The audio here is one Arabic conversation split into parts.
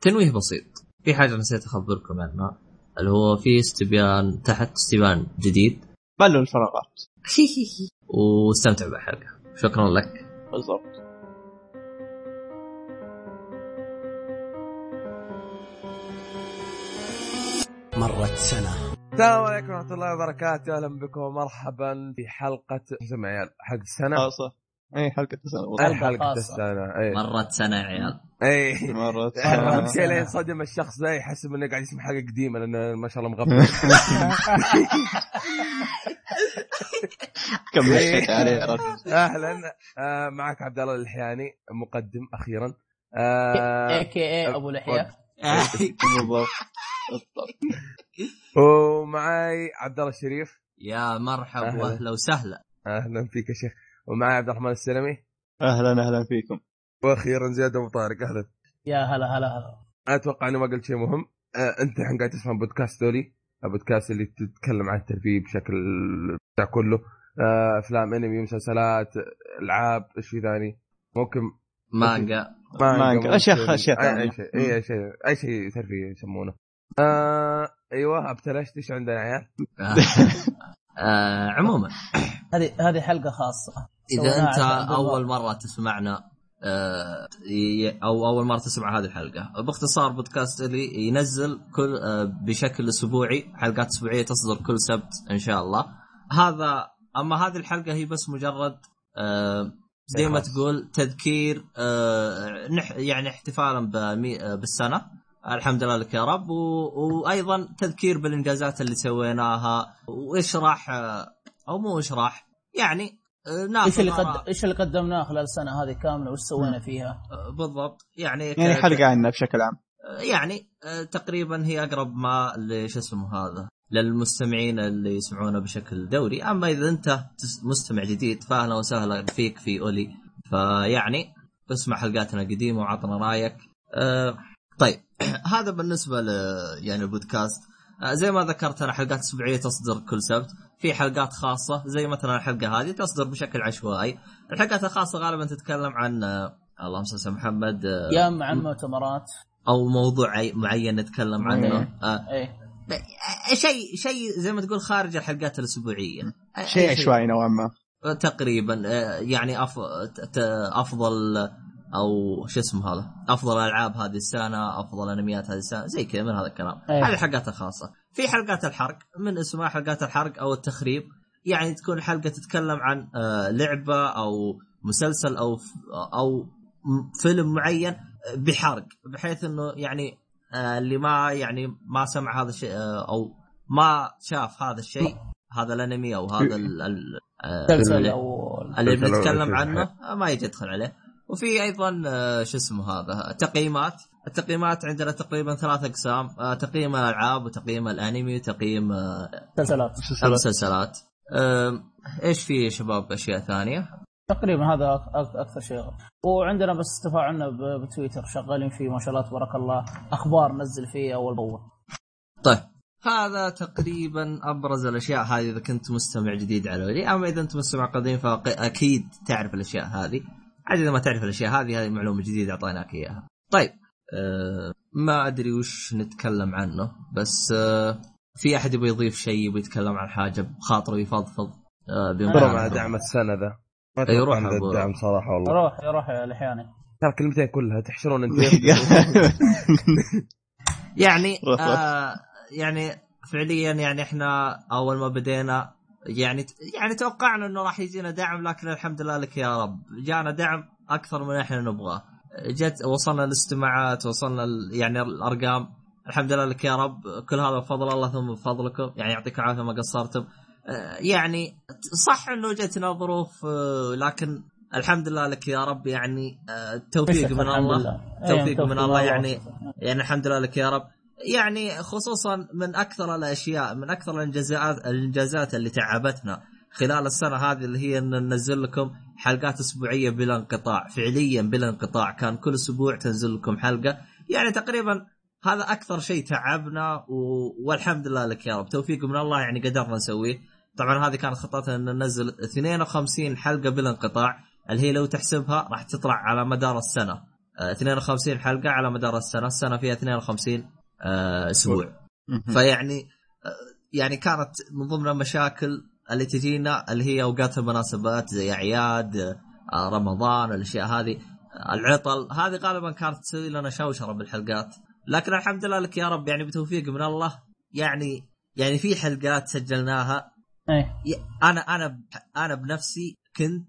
تنويه بسيط. في حاجة نسيت أخبركم عنها اللي هو في استبيان تحت استبيان جديد. ملوا الفراغات. واستمتع بالحلقة شكرا لك. بالضبط. مرت سنة. السلام عليكم ورحمة الله وبركاته، أهلا بكم. ومرحبا في حلقة يا عيال؟ حلقة السنة. آه صح. أي حلقة السنة حلقة خاصة. السنة أي. مرت سنة يا عيال. أي مرت اهم سنة. شيء لين صدم الشخص ذا يحسب إنه قاعد يسمع حاجة قديمة لأنه ما شاء الله مغفل كم مشيت عليه يا رجل أهلا. آه معك عبد الله الحياني مقدم أخيرا. آه اي كي اي أبو لحيه بالضبط بالضبط ومعاي عبد الله الشريف. يا مرحبا أهلا. واهلا وسهلا. أهلا فيك يا شيخ. ومعاي عبد الرحمن السلمي. أهلا أهلا فيكم. وأخيرا زياد أبو طارق أهلا. يا هلا هلا هلا. أتوقع اني ما قلت شيء مهم. آه، أنت الحين قاعد تسمع بودكاست دولي البودكاست اللي تتكلم عن الترفيه بشكل بتاع كله. آه، أفلام أنمي مسلسلات ألعاب إيش في ثاني؟ ممكن مانجا. مانجا، ممكن. أشياء- أشياء أي شيء أي أي شيء أي شيء ترفيه يسمونه. آه أيوه أبتلشت إيش عندنا يا عيال؟ آه عموما هذه هذه حلقة خاصة إذا أنت. أول مرة تسمعنا آه، أو أول مرة تسمع هذه الحلقة باختصار بودكاست اللي ينزل كل آه، بشكل أسبوعي حلقات أسبوعية تصدر كل سبت إن شاء الله هذا أما هذه الحلقة هي بس مجرد آه، زي ما. تقول تذكير يعني احتفالا بالسنة الحمد لله لك يا رب. و... وأيضا تذكير بالإنجازات اللي سويناها. واشراح آه، أو مو اشراح يعني آه، ناخذ إيش اللي. قد... إيش اللي قدمناه خلال السنة هذه كاملة؟ وش سوينا فيها؟ بالضبط. يعني يعني ك- حلقة عنها بشكل عام. يعني آه، تقريبا هي أقرب ما لش اسمه هذا للمستمعين اللي يسمعونا بشكل دوري. أما إذا أنت مستمع جديد فاهلا وسهلا فيك في أولي. فيعني اسمع حلقاتنا القديمة وعطنا رأيك. آه، طيب. هذا بالنسبة ل يعني البودكاست. آه، زي ما ذكرت أنا حلقات أسبوعية تصدر كل سبت. في حلقات خاصة زي مثلا الحلقة هذه تصدر بشكل عشوائي. الحلقات الخاصة غالبا تتكلم عن آه، اللهم صل على محمد آه، يا اما عن مؤتمرات أو موضوع عي- معين نتكلم عنه. إيه. آه اي شيء شيء زي ما تقول خارج الحلقات الأسبوعية. شيء أي عشوائي نوعا ما. تقريبا يعني أف... أفضل أو شو اسمه هذا؟ أفضل ألعاب هذه السنة أفضل أنميات هذه السنة زي كذا من هذا الكلام. أيه. هذه الحلقات الخاصة. في حلقات الحرق من اسمها حلقات الحرق أو التخريب. يعني تكون حلقة تتكلم عن آه، لعبة أو مسلسل أو أو فيلم معين بحرق. بحيث إنه يعني آه، اللي ما يعني ما سمع هذا الشيء آه، أو ما شاف هذا الشيء هذا الأنمي أو هذا ال- ال- آه، مسلسل أو اللي بنتكلم عنه ما يجي يدخل عليه. وفي أيضا آه، شو اسمه هذا؟ تقييمات التقييمات عندنا تقريبا ثلاث أقسام آه، تقييم الألعاب وتقييم الأنمي وتقييم آه، مسلسلات. المسلسلات إيش في يا شباب أشياء ثانية؟ تقريبا هذا أكثر شيء. وعندنا بس تفاعلنا بتويتر. شغالين فيه ما شاء الله تبارك الله. أخبار نزل فيه أول بأول. طيب. هذا تقريبا أبرز الأشياء هذه إذا كنت مستمع جديد على ولي. أما إذا انت مستمع قديم فأكيد تعرف الأشياء هذه. عاد إذا ما تعرف الأشياء هذه هذه معلومة جديدة أعطيناك إياها. طيب آه ما أدري وش نتكلم عنه بس آه في أحد يبغى يضيف شيء يبغى يتكلم عن حاجة بخاطره يفضفض آه أنه- مع دعم السنة ذا. أتوقع روح الدعم صراحة والله. روح روح يا لحياني. ترى كلمتين كلها تحشرون انت. يعني. آه يعني فعليا يعني إحنا أول ما بدينا يعني يعني توقعنا إنه راح يجينا دعم لكن الحمد لله لك يا رب. جانا دعم أكثر من إحنا نبغاه جت وصلنا الاستماعات وصلنا يعني الأرقام. الحمد لله لك يا رب. كل هذا بفضل الله ثم بفضلكم. يعني يعطيكم العافية ما قصرتم. آه، يعني صح إنه جتنا ظروف لكن الحمد لله لك يا رب. يعني آه، توفيق من الله. لله. توفيق من الله. يعني. يعني الحمد لله لك يا رب. يعني خصوصا من أكثر الأشياء من أكثر الانجازات الإنجازات اللي تعبتنا خلال السنة هذه اللي هي إن ننزل لكم حلقات أسبوعية بلا انقطاع فعليا بلا انقطاع. كان كل أسبوع تنزل لكم حلقة. يعني تقريبا هذا أكثر شيء تعبنا و... والحمد لله لك يا رب. توفيق من الله يعني قدرنا نسويه. طبعا هذه كانت خطتنا إن ننزل 52 حلقة بلا انقطاع. اللي هي لو تحسبها راح تطلع على مدار السنة. آه، 52 حلقة على مدار السنة. السنة فيها 52 آه، أسبوع. مهم. فيعني يعني كانت من ضمن المشاكل اللي تجينا اللي هي أوقات المناسبات زي أعياد آه، رمضان الأشياء هذه. آه، العطل هذه غالبا كانت تسوي لنا شوشرة بالحلقات. لكن الحمد لله لك يا رب يعني بتوفيق من الله يعني يعني في حلقات سجلناها. ي- أنا أنا أنا بنفسي كنت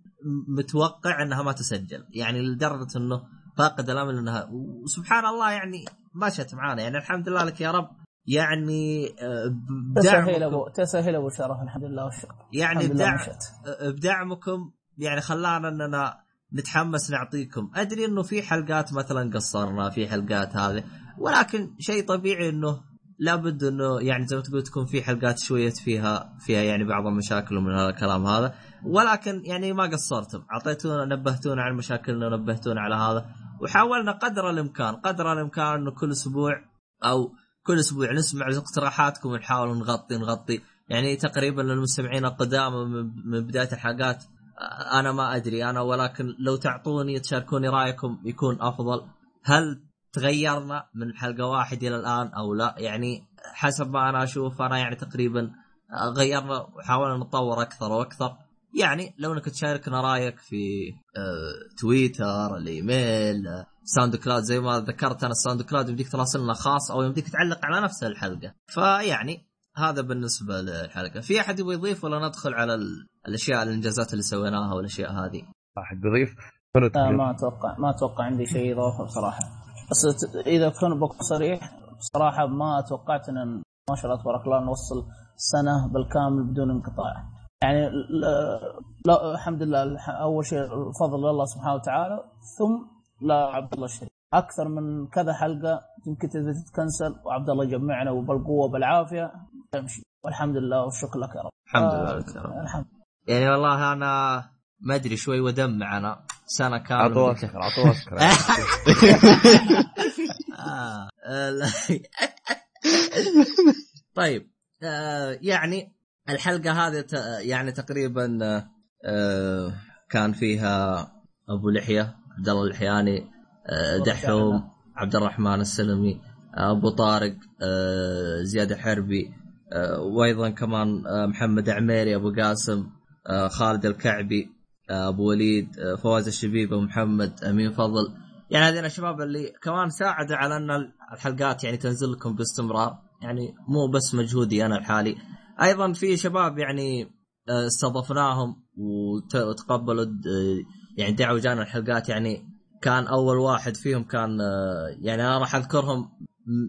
متوقع إنها ما تسجل. يعني لدرجة إنه فاقد الأمل إنها وسبحان الله يعني مشت معانا. يعني الحمد لله لك يا رب. يعني آه، تسهيل بدعمكم. ابو تسهيل أبو شرف الحمد لله والشكر. يعني بدعم مشت بدعمكم. يعني خلانا إننا نتحمس نعطيكم. أدري إنه في حلقات مثلا قصرنا في حلقات هذه ولكن شيء طبيعي إنه لابد إنه يعني زي ما تقول تكون في حلقات شوية فيها فيها يعني بعض المشاكل ومن هذا الكلام هذا. ولكن يعني ما قصرتم. أعطيتونا نبهتونا عن مشاكلنا ونبهتونا على هذا. وحاولنا قدر الإمكان قدر الإمكان إنه كل أسبوع أو كل أسبوع نسمع اقتراحاتكم ونحاول نغطي نغطي. يعني تقريبا للمستمعين القدامى من- بداية الحلقات آه، أنا ما أدري أنا ولكن لو تعطوني تشاركوني رأيكم يكون أفضل. هل تغيرنا من حلقة واحد إلى الآن أو لا؟ يعني حسب ما أنا أشوف أنا يعني تقريبا آه، غيرنا وحاولنا نتطور أكثر وأكثر. يعني لو انك تشاركنا رايك في آه، تويتر الإيميل آه، ساوند كلاود زي ما ذكرت أنا الساوند كلاود يمديك تراسلنا خاص أو يمديك تعلق على نفس الحلقة. فيعني هذا بالنسبة للحلقة. في أحد يبغى يضيف ولا ندخل على ال- الأشياء الإنجازات اللي سويناها والأشياء هذه؟ فنو لا تقريبا. ما أتوقع ما أتوقع عندي شيء اضافه بصراحة. بس إذا كنت بكون صريح بصراحة ما توقعت إن ما شاء الله تبارك الله نوصل سنة بالكامل بدون انقطاع. يعني لا, لا الحمد لله أول شيء الفضل لله سبحانه وتعالى ثم لا عبد الله الشريف أكثر من كذا حلقة يمكن تبدا تتكنسل وعبد الله يجمعنا وبالقوة وبالعافية. تمشي. والحمد لله والشكر لك يا رب. الحمد آه، لله. لك يا رب. الحمد يعني والله أنا ما أدري شوي ودمع أنا سنة كاملة. عطوا من- اسكر عطوا اسكر آه،. طيب آه، يعني الحلقة هذه يعني تقريبا آه، كان فيها أبو لحية عبد الله الحياني آه، دحوم عبد الرحمن السلمي أبو طارق آه، زياد حربي آه، وأيضا كمان محمد عميري أبو قاسم خالد الكعبي أبو وليد فواز الشبيبه محمد أمين فضل. يعني هذين الشباب اللي كمان ساعدوا على أن الحلقات يعني تنزل لكم باستمرار. يعني مو بس مجهودي أنا الحالي. أيضا في شباب يعني آه، استضفناهم وت- وتقبلوا آه، يعني دعوا جانا الحلقات. يعني كان أول واحد فيهم كان آه، يعني أنا راح أذكرهم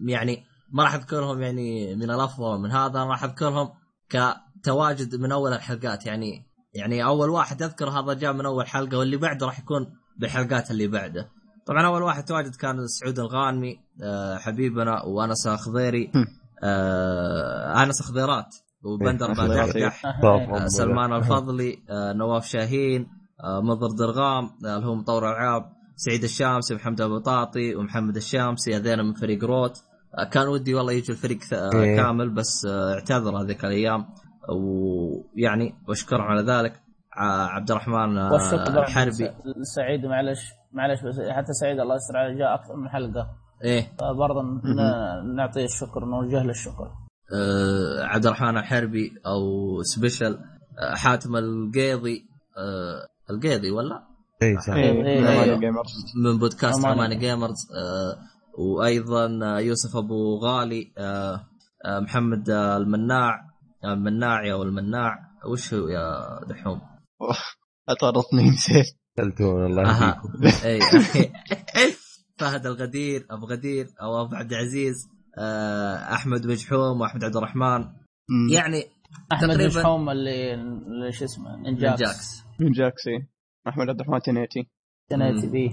يعني ما راح أذكرهم يعني من الأفضل من هذا أنا راح أذكرهم كتواجد من أول الحلقات. يعني يعني أول واحد أذكر هذا جاء من أول حلقة واللي بعده راح يكون بالحلقات اللي بعده. طبعا أول واحد تواجد كان سعود الغانمي حبيبنا وأنس خضيري أنس خضيرات وبندر إيه، بادح خضيرات، إيه. آه، سلمان الفضلي آه، نواف شاهين آه، مضر درغام اللي هو مطور العاب سعيد الشامسي محمد أبو طاطي ومحمد الشامسي هذين من فريق روت. كان ودي والله يجي الفريق إيه. كامل بس اعتذر هذيك الأيام. ويعني واشكرهم على ذلك. عبد الرحمن الحربي سعيد معلش معلش بس حتى سعيد الله يستر عليه جاء أكثر من حلقة. إيه. برضه نعطيه الشكر نوجه له الشكر. آه، عبد الرحمن الحربي أو Special آه، حاتم القيضي آه، القيضي ولا؟ إي. Gamers. من بودكاست أماني. أماني Gamers آه، وأيضا آه، يوسف أبو غالي آه، آه، محمد آه، المناع آه، المناعي أو المناع وش هو يا دحوم؟ اطرطني نسيت. سلتون الله أها. يهديكم فهد الغدير أبو غدير أو أبو عبد العزيز. آه، أحمد مجحوم وأحمد عبد الرحمن. مم. يعني أحمد تقريباً- مشحوم اللي اللي شو اسمه من نينجاكس جاكس. من جاكسي أحمد عبد الرحمن تنيتي. تنيتي بيه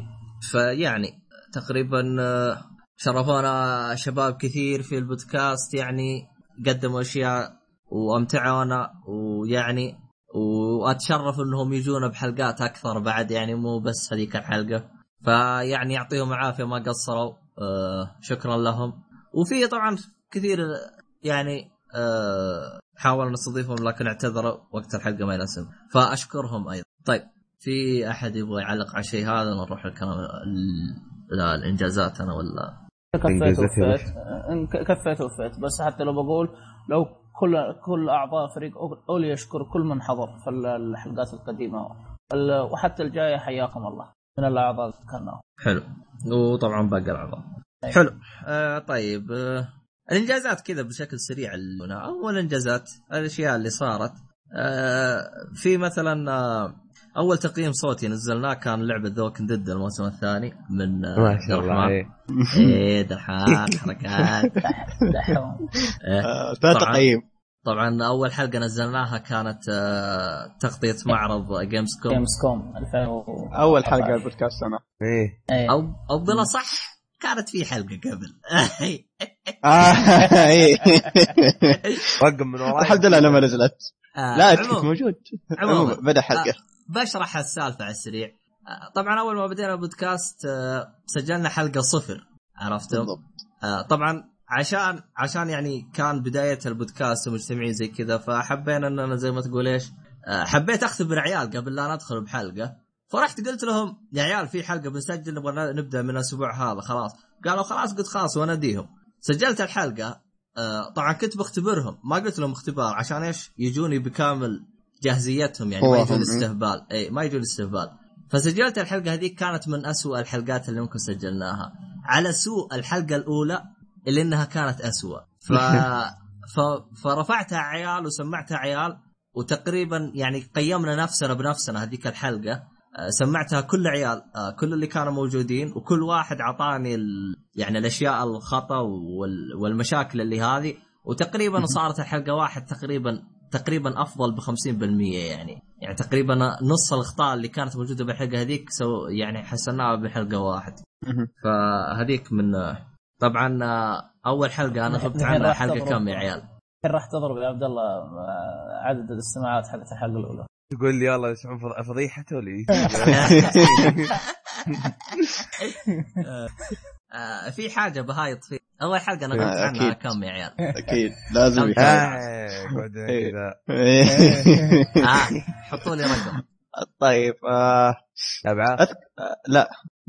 فيعني تقريبا آه، شرفونا شباب كثير في البودكاست. يعني قدموا أشياء وأمتعونا ويعني وأتشرف إنهم يجونا بحلقات أكثر بعد. يعني مو بس هذيك الحلقة. فيعني يعطيهم العافية ما قصروا. آه، شكرا لهم. وفي طبعا كثير يعني آه، حاولوا نستضيفهم لكن اعتذروا وقت الحلقة ما يناسب. فأشكرهم أيضا. طيب في أحد يبغى يعلق على شيء هذا؟ نروح الكلام ال- لا الإنجازات أنا ولا؟ كفيت وفيت. كفيت وفيت. بس حتى لو بقول لو كل كل أعضاء فريق أولي يشكر كل من حضر في ال- الحلقات القديمة. ال- وحتى الجاية حياكم الله. من الأعضاء اللي ذكرناهم حلو. وطبعا باقي الأعضاء. حلو آه طيب آه الإنجازات كذا بشكل سريع ال- أول إنجازات الأشياء اللي صارت آه في مثلا آه أول تقييم صوتي نزلناه كان لعبة ذوك ديد الموسم الثاني من آه ما شاء عبد الله الرحمن. إيه. إيه دحان حركات دحوم إيه. آه، ثلاث. تقييم طبعا أول حلقة نزلناها كانت آه تغطية معرض Games Com Games Com 2000 و- أول حلقة البودكاست أنا إيه إيه. أو أو بلا صح كانت في حلقة قبل. آه، إيه. رقم من وراي. الحمد لله لما نزلت. آه، لا كنت. موجود. عموماً. بدأ حلقة. بشرح السالفة على السريع. آه، طبعا أول ما بدينا البودكاست آه، سجلنا حلقة صفر. عرفتم بالضبط. آه، طبعا عشان عشان يعني كان بداية البودكاست ومجتمعين زي كذا فحبينا إننا زي ما تقول إيش آه، حبيت اختبر عيال قبل لا ندخل بحلقة. فرحت قلت لهم يا عيال في حلقة بنسجل نبغى نبدأ من الأسبوع هذا خلاص. قالوا خلاص. قلت خلاص واناديهم سجلت الحلقة آه، طبعا كنت بختبرهم. ما قلت لهم اختبار عشان إيش؟ يجوني بكامل جاهزيتهم يعني ما يجون. استهبال اي ما يجون استهبال فسجلت الحلقة هذيك كانت من أسوأ الحلقات اللي ممكن سجلناها. على سوء الحلقة الأولى اللي إنها كانت أسوأ. ف... ف... فرفعتها عيال وسمعتها عيال وتقريبا يعني قيمنا نفسنا بنفسنا هذيك الحلقة. سمعتها كل عيال آه، كل اللي كانوا موجودين وكل واحد اعطاني ال... يعني الأشياء الخطأ وال... والمشاكل اللي هذه وتقريبا صارت الحلقة واحد تقريبا تقريبا أفضل ب 50% يعني يعني تقريبا نص الأخطاء اللي كانت موجودة بالحلقة هذيك سو يعني حسناها بحلقة واحد. فهذيك من طبعا أول حلقة أنا غبت عنها حلقة. كم يا عيال؟ الحين راح تضرب يا عبد الله آه، عدد الاستماعات حقت الحلقة الأولى تقول لي يلا يسمعون فض- فضيحه ولا آه، في حاجة بهايط فيه أول حلقة أنا غبت آه، عنها. كم يا عيال؟ أكيد. لازم قاعد إيه. كذا. إيه. آه حطوا لي رقم. طيب آه سبعه لا.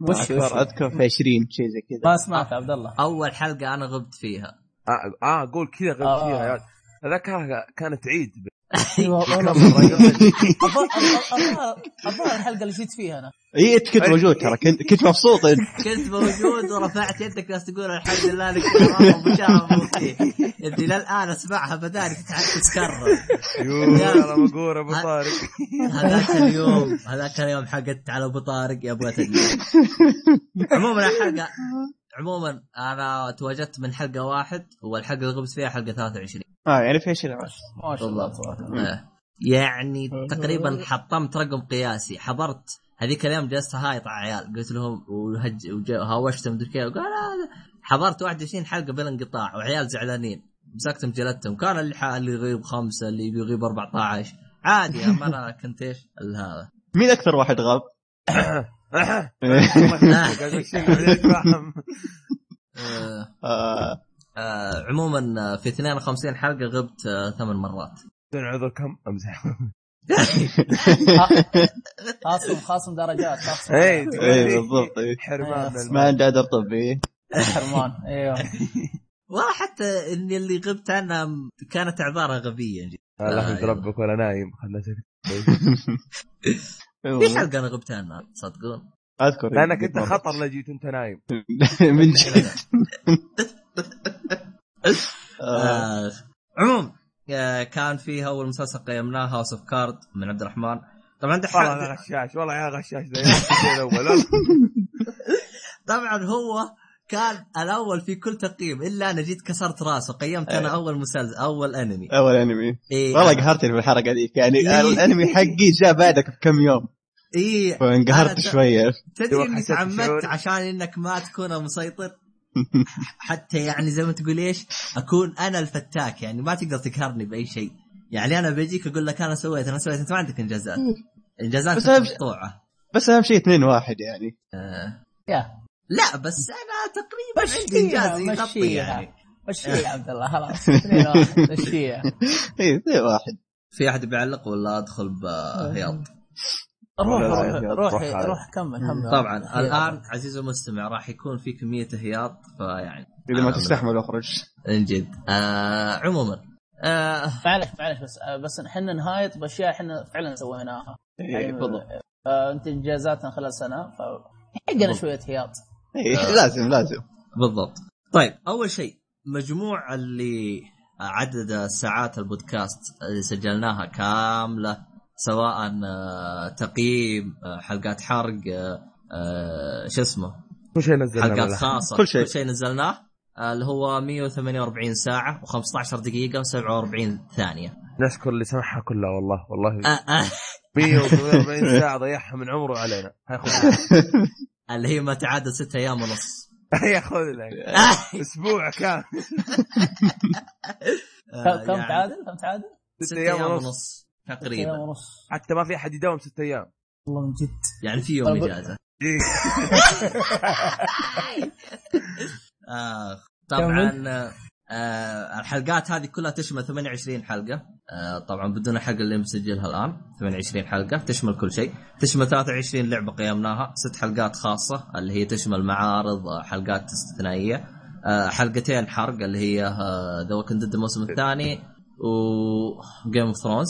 وش اذكر أذكر في 20 شيء زي كذا. ما سمعت عبد الله. أول حلقة أنا غبت فيها. آه, آه قول كذا آه. يا عيال. هذاك كانت عيد. الظاهر الظاهر- الظاهر الحلقة اللي جيت فيها أنا. إي أنت كنت موجود ترى. كنت كنت مبسوط أنت. كنت موجود ورفعت يدك بس تقول الحمد لله لك انت للآن أسمعها بدالي تتكرر. يلا مقور أبو طارق. هذاك اليوم هذاك اليوم حقت على أبو طارق يا تدري عموما الحلقة عموما أنا تواجدت من حلقة واحد والحلقة اللي غبت فيها حلقة 23 آه يعني في 20 ما شاء الله. آه. يعني تقريبا حطمت رقم قياسي. حضرت هذيك اليوم جلست هايط على عيال. قلت لهم وهج هاوشتهم مدري كيف قال هذا حضرت 21 حلقة بلا انقطاع وعيال زعلانين. مسكتهم جلدتهم. كان اللي ح- اللي يغيب خمسة اللي يغيب 14 عادي اما أنا كنت إيش؟ هذا مين أكثر واحد غاب؟ آه آه، آه عموما في 52 حلقة غبت آه ثمان مرات. بدون عذر كم؟ امزح خاصم خاصم درجات خاصم. اي لي بالضبط إيه. حرمان ما عنده ادب طبي. حرمان أيوه والله حتى إني اللي غبت عنها كانت عبارة غبية. جدا لا حمد ربك ولا نايم خلنا في حلقة أنا غبت عنها تصدقون أذكر. لأنك أنت خطر لو جيت وانت نايم. من جد. آه، عموم آه كان فيها أول مسلسل قيمناه House of Cards من عبد الرحمن. طبعا والله دحين أنا غشاش والله يا غشاش زي الشيء الأول. طبعا هو كان الأول في كل تقييم إلا أنا جيت كسرت راسه قيمت أنا أول مسلسل أول أنمي. أول أنمي. إيه. والله قهرتني في الحلقة ذيك يعني إيه. الأنمي حقي جاء بعدك بكم يوم. إيه. فانقهرت شوية. تدري إني تعمدت. عشان إنك ما تكون مسيطر؟ حتى يعني زي ما تقول إيش أكون أنا الفتاك يعني ما تقدر تقهرني بأي شيء. يعني أنا بيجيك أقول لك أنا سويت أنا سويت أنت ما عندك إنجازات. إنجازات بس مقطوعه بس أهم شيء اثنين واحد يعني. آه. يا. لا بس أنا تقريبا عندي إنجاز يغطي يعني. مشيها يا عبد الله خلاص. اثنين واحد مشيها. اي اثنين واحد. في أحد بيعلق ولا أدخل بهياط؟ روح روح. روح روح كمل كمل. طبعا الآن عزيزي المستمع راح يكون في كميه هياط فيعني إذا ما آه، تستحمل أخرج. من جد. آه عموما آه. معلش معلش بس بس إحنا نهايط بأشياء إحنا فعلا سويناها. إيه، بالضبط. آه، أنت إنجازاتنا خلال سنه ف حقنا بالضبط. شوية هياط. إيه، لازم لازم. بالضبط. طيب أول شيء مجموع اللي عدد ساعات البودكاست اللي سجلناها كاملة سواء آه، تقييم آه، حلقات حرق آه، آه، شو اسمه؟ كل شيء نزلنا حلقات. خاصة. كل شيء. كل شيء نزلناه آه، اللي هو 148 ساعة و15 دقيقة و47 ثانية. نشكر اللي سمعها كلها والله والله. آه آه. 148 ساعة ضيعها من عمره علينا. اللي هي ما تعادل ست أيام ونص. هاي خذ لك. أسبوع كامل. آه، كم يعني تعادل؟ كم تعادل؟ ست أيام ونص. تقريبا. حتى ما في أحد يداوم ست أيام. والله من جد. يعني في يوم إجازة. إيه. آه طبعا آه الحلقات هذه كلها تشمل 28 حلقة. آه طبعا بدون الحلقة اللي مسجلها الآن. 28 حلقة تشمل كل شيء. تشمل 23 لعبة قيمناها ست حلقات خاصة اللي هي تشمل معارض آه، حلقات استثنائية. آه حلقتين حرق اللي هي The Walking Dead الموسم الثاني و Game of Thrones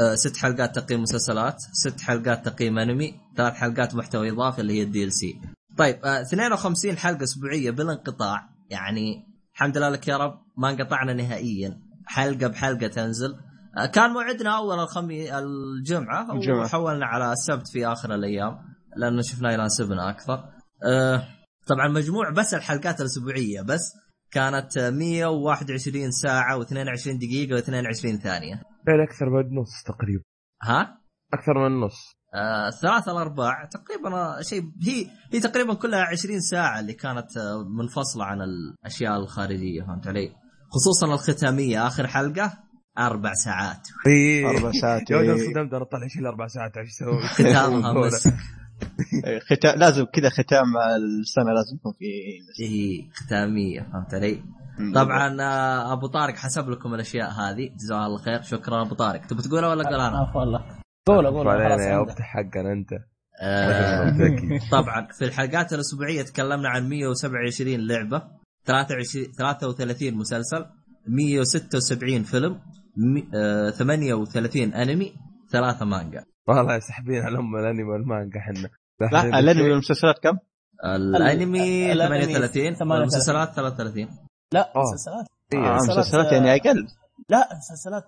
آه، ست حلقات تقييم مسلسلات ست حلقات تقييم أنمي ثلاث حلقات محتوى إضافي اللي هي ال DLC طيب آه، 52 حلقة أسبوعية بلا انقطاع يعني الحمد لله لك يا رب ما انقطعنا نهائيا. حلقة بحلقة تنزل. آه، كان موعدنا أول الخمي الجمعة. وحولنا على السبت في آخر الأيام لأنه شفنا يناسبنا أكثر. آه، طبعا مجموع بس الحلقات الأسبوعية بس كانت آه، 121 ساعة و22 دقيقة و22 ثانية. يعني أكثر من نص تقريبا. ها؟ أكثر من نص. آه، ثلاثة الأرباع تقريبا آه، شيء هي هي تقريبا كلها 20 ساعة اللي كانت آه، منفصلة عن الأشياء الخارجية فهمت علي؟ خصوصا الختامية آخر حلقة أربع ساعات إي أربع ساعات يا ولد. انصدمت أنا طلع شيل أربع ساعات إيش أسوي؟ ختامها مسك إيه، ختام لازم كذا ختام مع السنة لازم يكون في هي ختامية فهمت علي؟ طبعا آه، أبو طارق حسب لكم الأشياء هذه جزاه الله خير شكرا أبو طارق تبي تقولها ولا أقول أنا؟ عفوا الله قول قول علينا يا. وقت حقنا أنت آه،. طبعا في الحلقات الأسبوعية تكلمنا عن 127 لعبة 23 33 مسلسل 176 فيلم مي- آه، 38 أنمي ثلاثة مانجا والله ساحبين على أم الأنمي والمانجا إحنا لا الأنمي والمسلسلات كم؟ الأنمي الأنمي 38 38. والمسلسلات 33 لا. مسلسلات آه مسلسلات، مسلسلات يعني أقل لا مسلسلات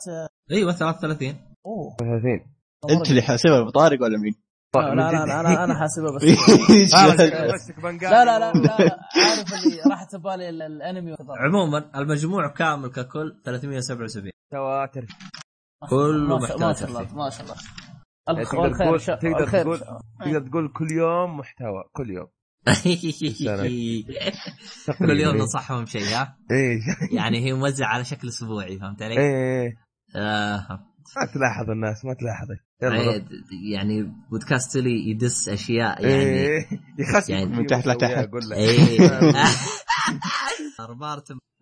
أيوه 33 أوه 30 أنت اللي حاسبها ابو طارق ولا مين؟ لا لا لا أنا أنا, أنا حاسبها بس. لا لا لا, عارف اللي راحت ببالي ال- الأنمي. عموما المجموع كامل ككل 377 تواتر. كله ما شاء- محتوى ما شاء الله. ما شاء الله. يعني تقدر تقول تقدر الخير تقول تقدر تقول كل يوم محتوى كل يوم. كل يوم ننصحهم شيء ها؟ إيه. يعني هي موزعة على شكل أسبوعي فهمت علي؟ إيه. آه. ما تلاحظ الناس ما تلاحظ يلا روح. عيد- يعني بودكاست لي يدس أشياء يعني إيه يخسر يعني من تحت لتحت. أقول لك إيه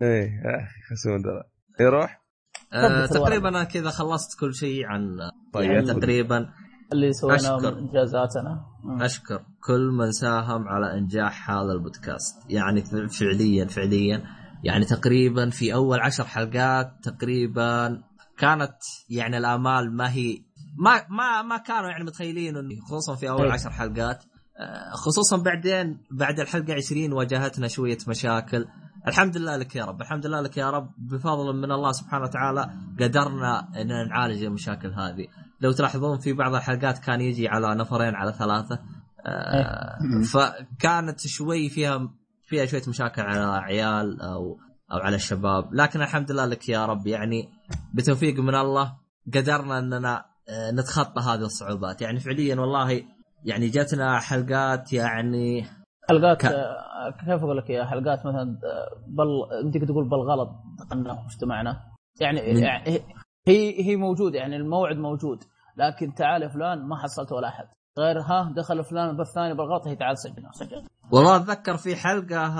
إيه يا أخي خسون ذا يروح آه تفضل. تقريبا أنا كذا خلصت كل شيء عن طيب. يعني تقريبا اللي سويناه. من إنجازاتنا. أشكر كل من ساهم على إنجاح هذا البودكاست يعني فعليا فعليا يعني تقريبا في أول عشر حلقات تقريبا كانت يعني الآمال ما هي ما ما ما كانوا يعني متخيلين انه خصوصا في أول أي. عشر حلقات. آه، خصوصا بعدين بعد الحلقة 20 واجهتنا شوية مشاكل. الحمد لله لك يا رب. الحمد لله لك يا رب. بفضل من الله سبحانه وتعالى قدرنا إن نعالج المشاكل هذه. لو تلاحظون في بعض الحلقات كان يجي على نفرين على ثلاثة. آه فكانت شوي فيها فيها شوية مشاكل على عيال أو أو على الشباب. لكن الحمد لله لك يا رب يعني بتوفيق من الله قدرنا أننا آه، نتخطى هذه الصعوبات. يعني فعليا والله يعني جاتنا حلقات يعني حلقات ك- آه، كيف أقول لك يا حلقات مثلا آه، بل يمديك تقول بالغلط دخلنا واجتمعنا يعني من- يعني هي هي موجودة يعني الموعد موجود. لكن تعال يا فلان ما حصلت ولا أحد. غير ها دخل فلان البث الثاني بالغلط هي تعال سجلنا سجل والله أتذكر في حلقة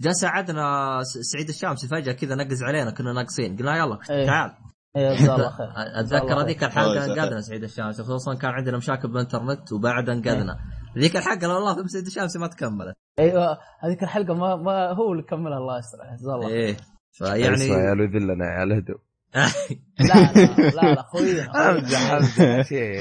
جاء ساعدنا سعيد الشامسي فجأة كذا نقز علينا كنا ناقصين قلنا يلا. تعال إيه، جزاه الله خير أتذكر. هذيك الحلقة انقذنا سعيد الشامسي خصوصا كان عندنا مشاكل بالإنترنت وبعد انقذنا إيه. ذيك الحلقة لو والله سعيد الشامسي ما تكملت أيوه هذيك الحلقة ما, ما هو اللي كملها الله يستر جزاه الله خير. إيه يعني يا فيعني عيال يذلنا يا عيال اهدوا لا لا لا لا خوينا امزح امزح شيء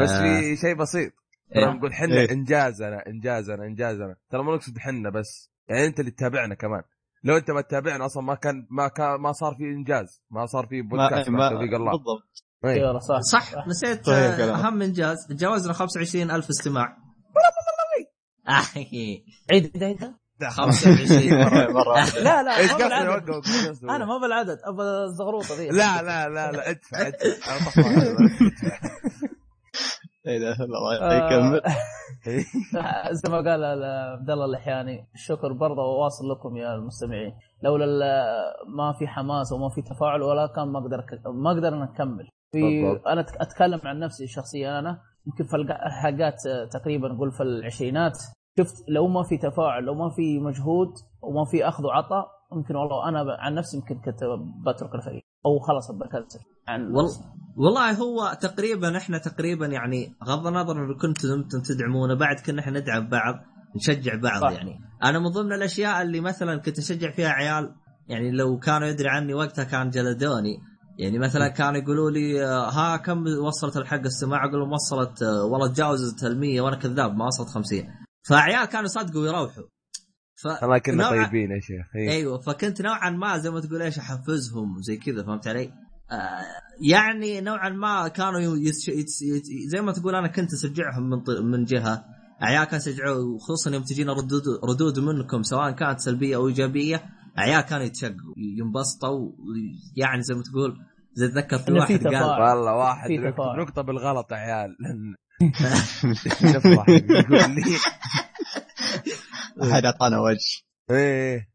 بس آه. في شيء بسيط ترى إيه. نقول حنا إيه. إنجازنا إنجازنا إنجازنا ترى ما نقصد حنا بس يعني أنت اللي تتابعنا كمان. لو أنت ما تتابعنا أصلا ما كان ما كان ما صار في إنجاز ما صار في بودكاست ما توفيق الله. بالضبط. إيه. أيوه صح. صح نسيت آه،. أهم إنجاز. تجاوزنا 25 ألف استماع. عيد عيد عيد 25 مرة. لا لا إيش قصدي؟ أنا ما بالعدد ابى الزغروطة ذي. لا لا لا لا ادفع ادفع. ده الله آه. يكمل زي ما قال ال- عبد الله اللحياني الشكر برضه واصل لكم يا المستمعين لولا ما في حماس وما في تفاعل ولا كان ما أقدر ما أقدر اتكمل في. أنا أتكلم عن نفسي شخصيا أنا يمكن في الحلقات تقريبا نقول في العشرينات شفت لو ما في تفاعل لو ما في مجهود وما في أخذ وعطاء ممكن والله أنا عن نفسي يمكن كنت بترك الفريق أو خلاص بكنسل عن والله والله هو تقريبا إحنا تقريبا يعني غض النظر إن كنتم أنتم تدعمونا بعد كنا إحنا ندعم بعض نشجع بعض صح. يعني أنا من ضمن الأشياء اللي مثلا كنت أشجع فيها عيال يعني لو كانوا يدري عني وقتها كان جلدوني يعني مثلا كانوا يقولوا لي آه، ها كم وصلت الحق السماع أقول لهم وصلت آه، والله تجاوزت ال 100 وأنا كذاب ما وصلت 50 فعيال كانوا يصدقوا ويروحوا ف... كنا نوعاً- طيبين يا شيخ إيه. أيوه فكنت نوعا ما زي ما تقول إيش أحفزهم زي كذا فهمت علي؟ آه يعني نوعا ما كانوا يس يس يس زي ما تقول أنا كنت أشجعهم من ط- من جهة. عيال كانوا يشجعوا وخصوصا يوم تجينا ردود ردود منكم سواء كانت سلبية أو إيجابية عيال كانوا يتشقوا ينبسطوا يعني زي ما تقول زي اتذكر في واحد قال. والله واحد. نقطة بالغلط يا عيال. أحد أعطانا وجه. إيه.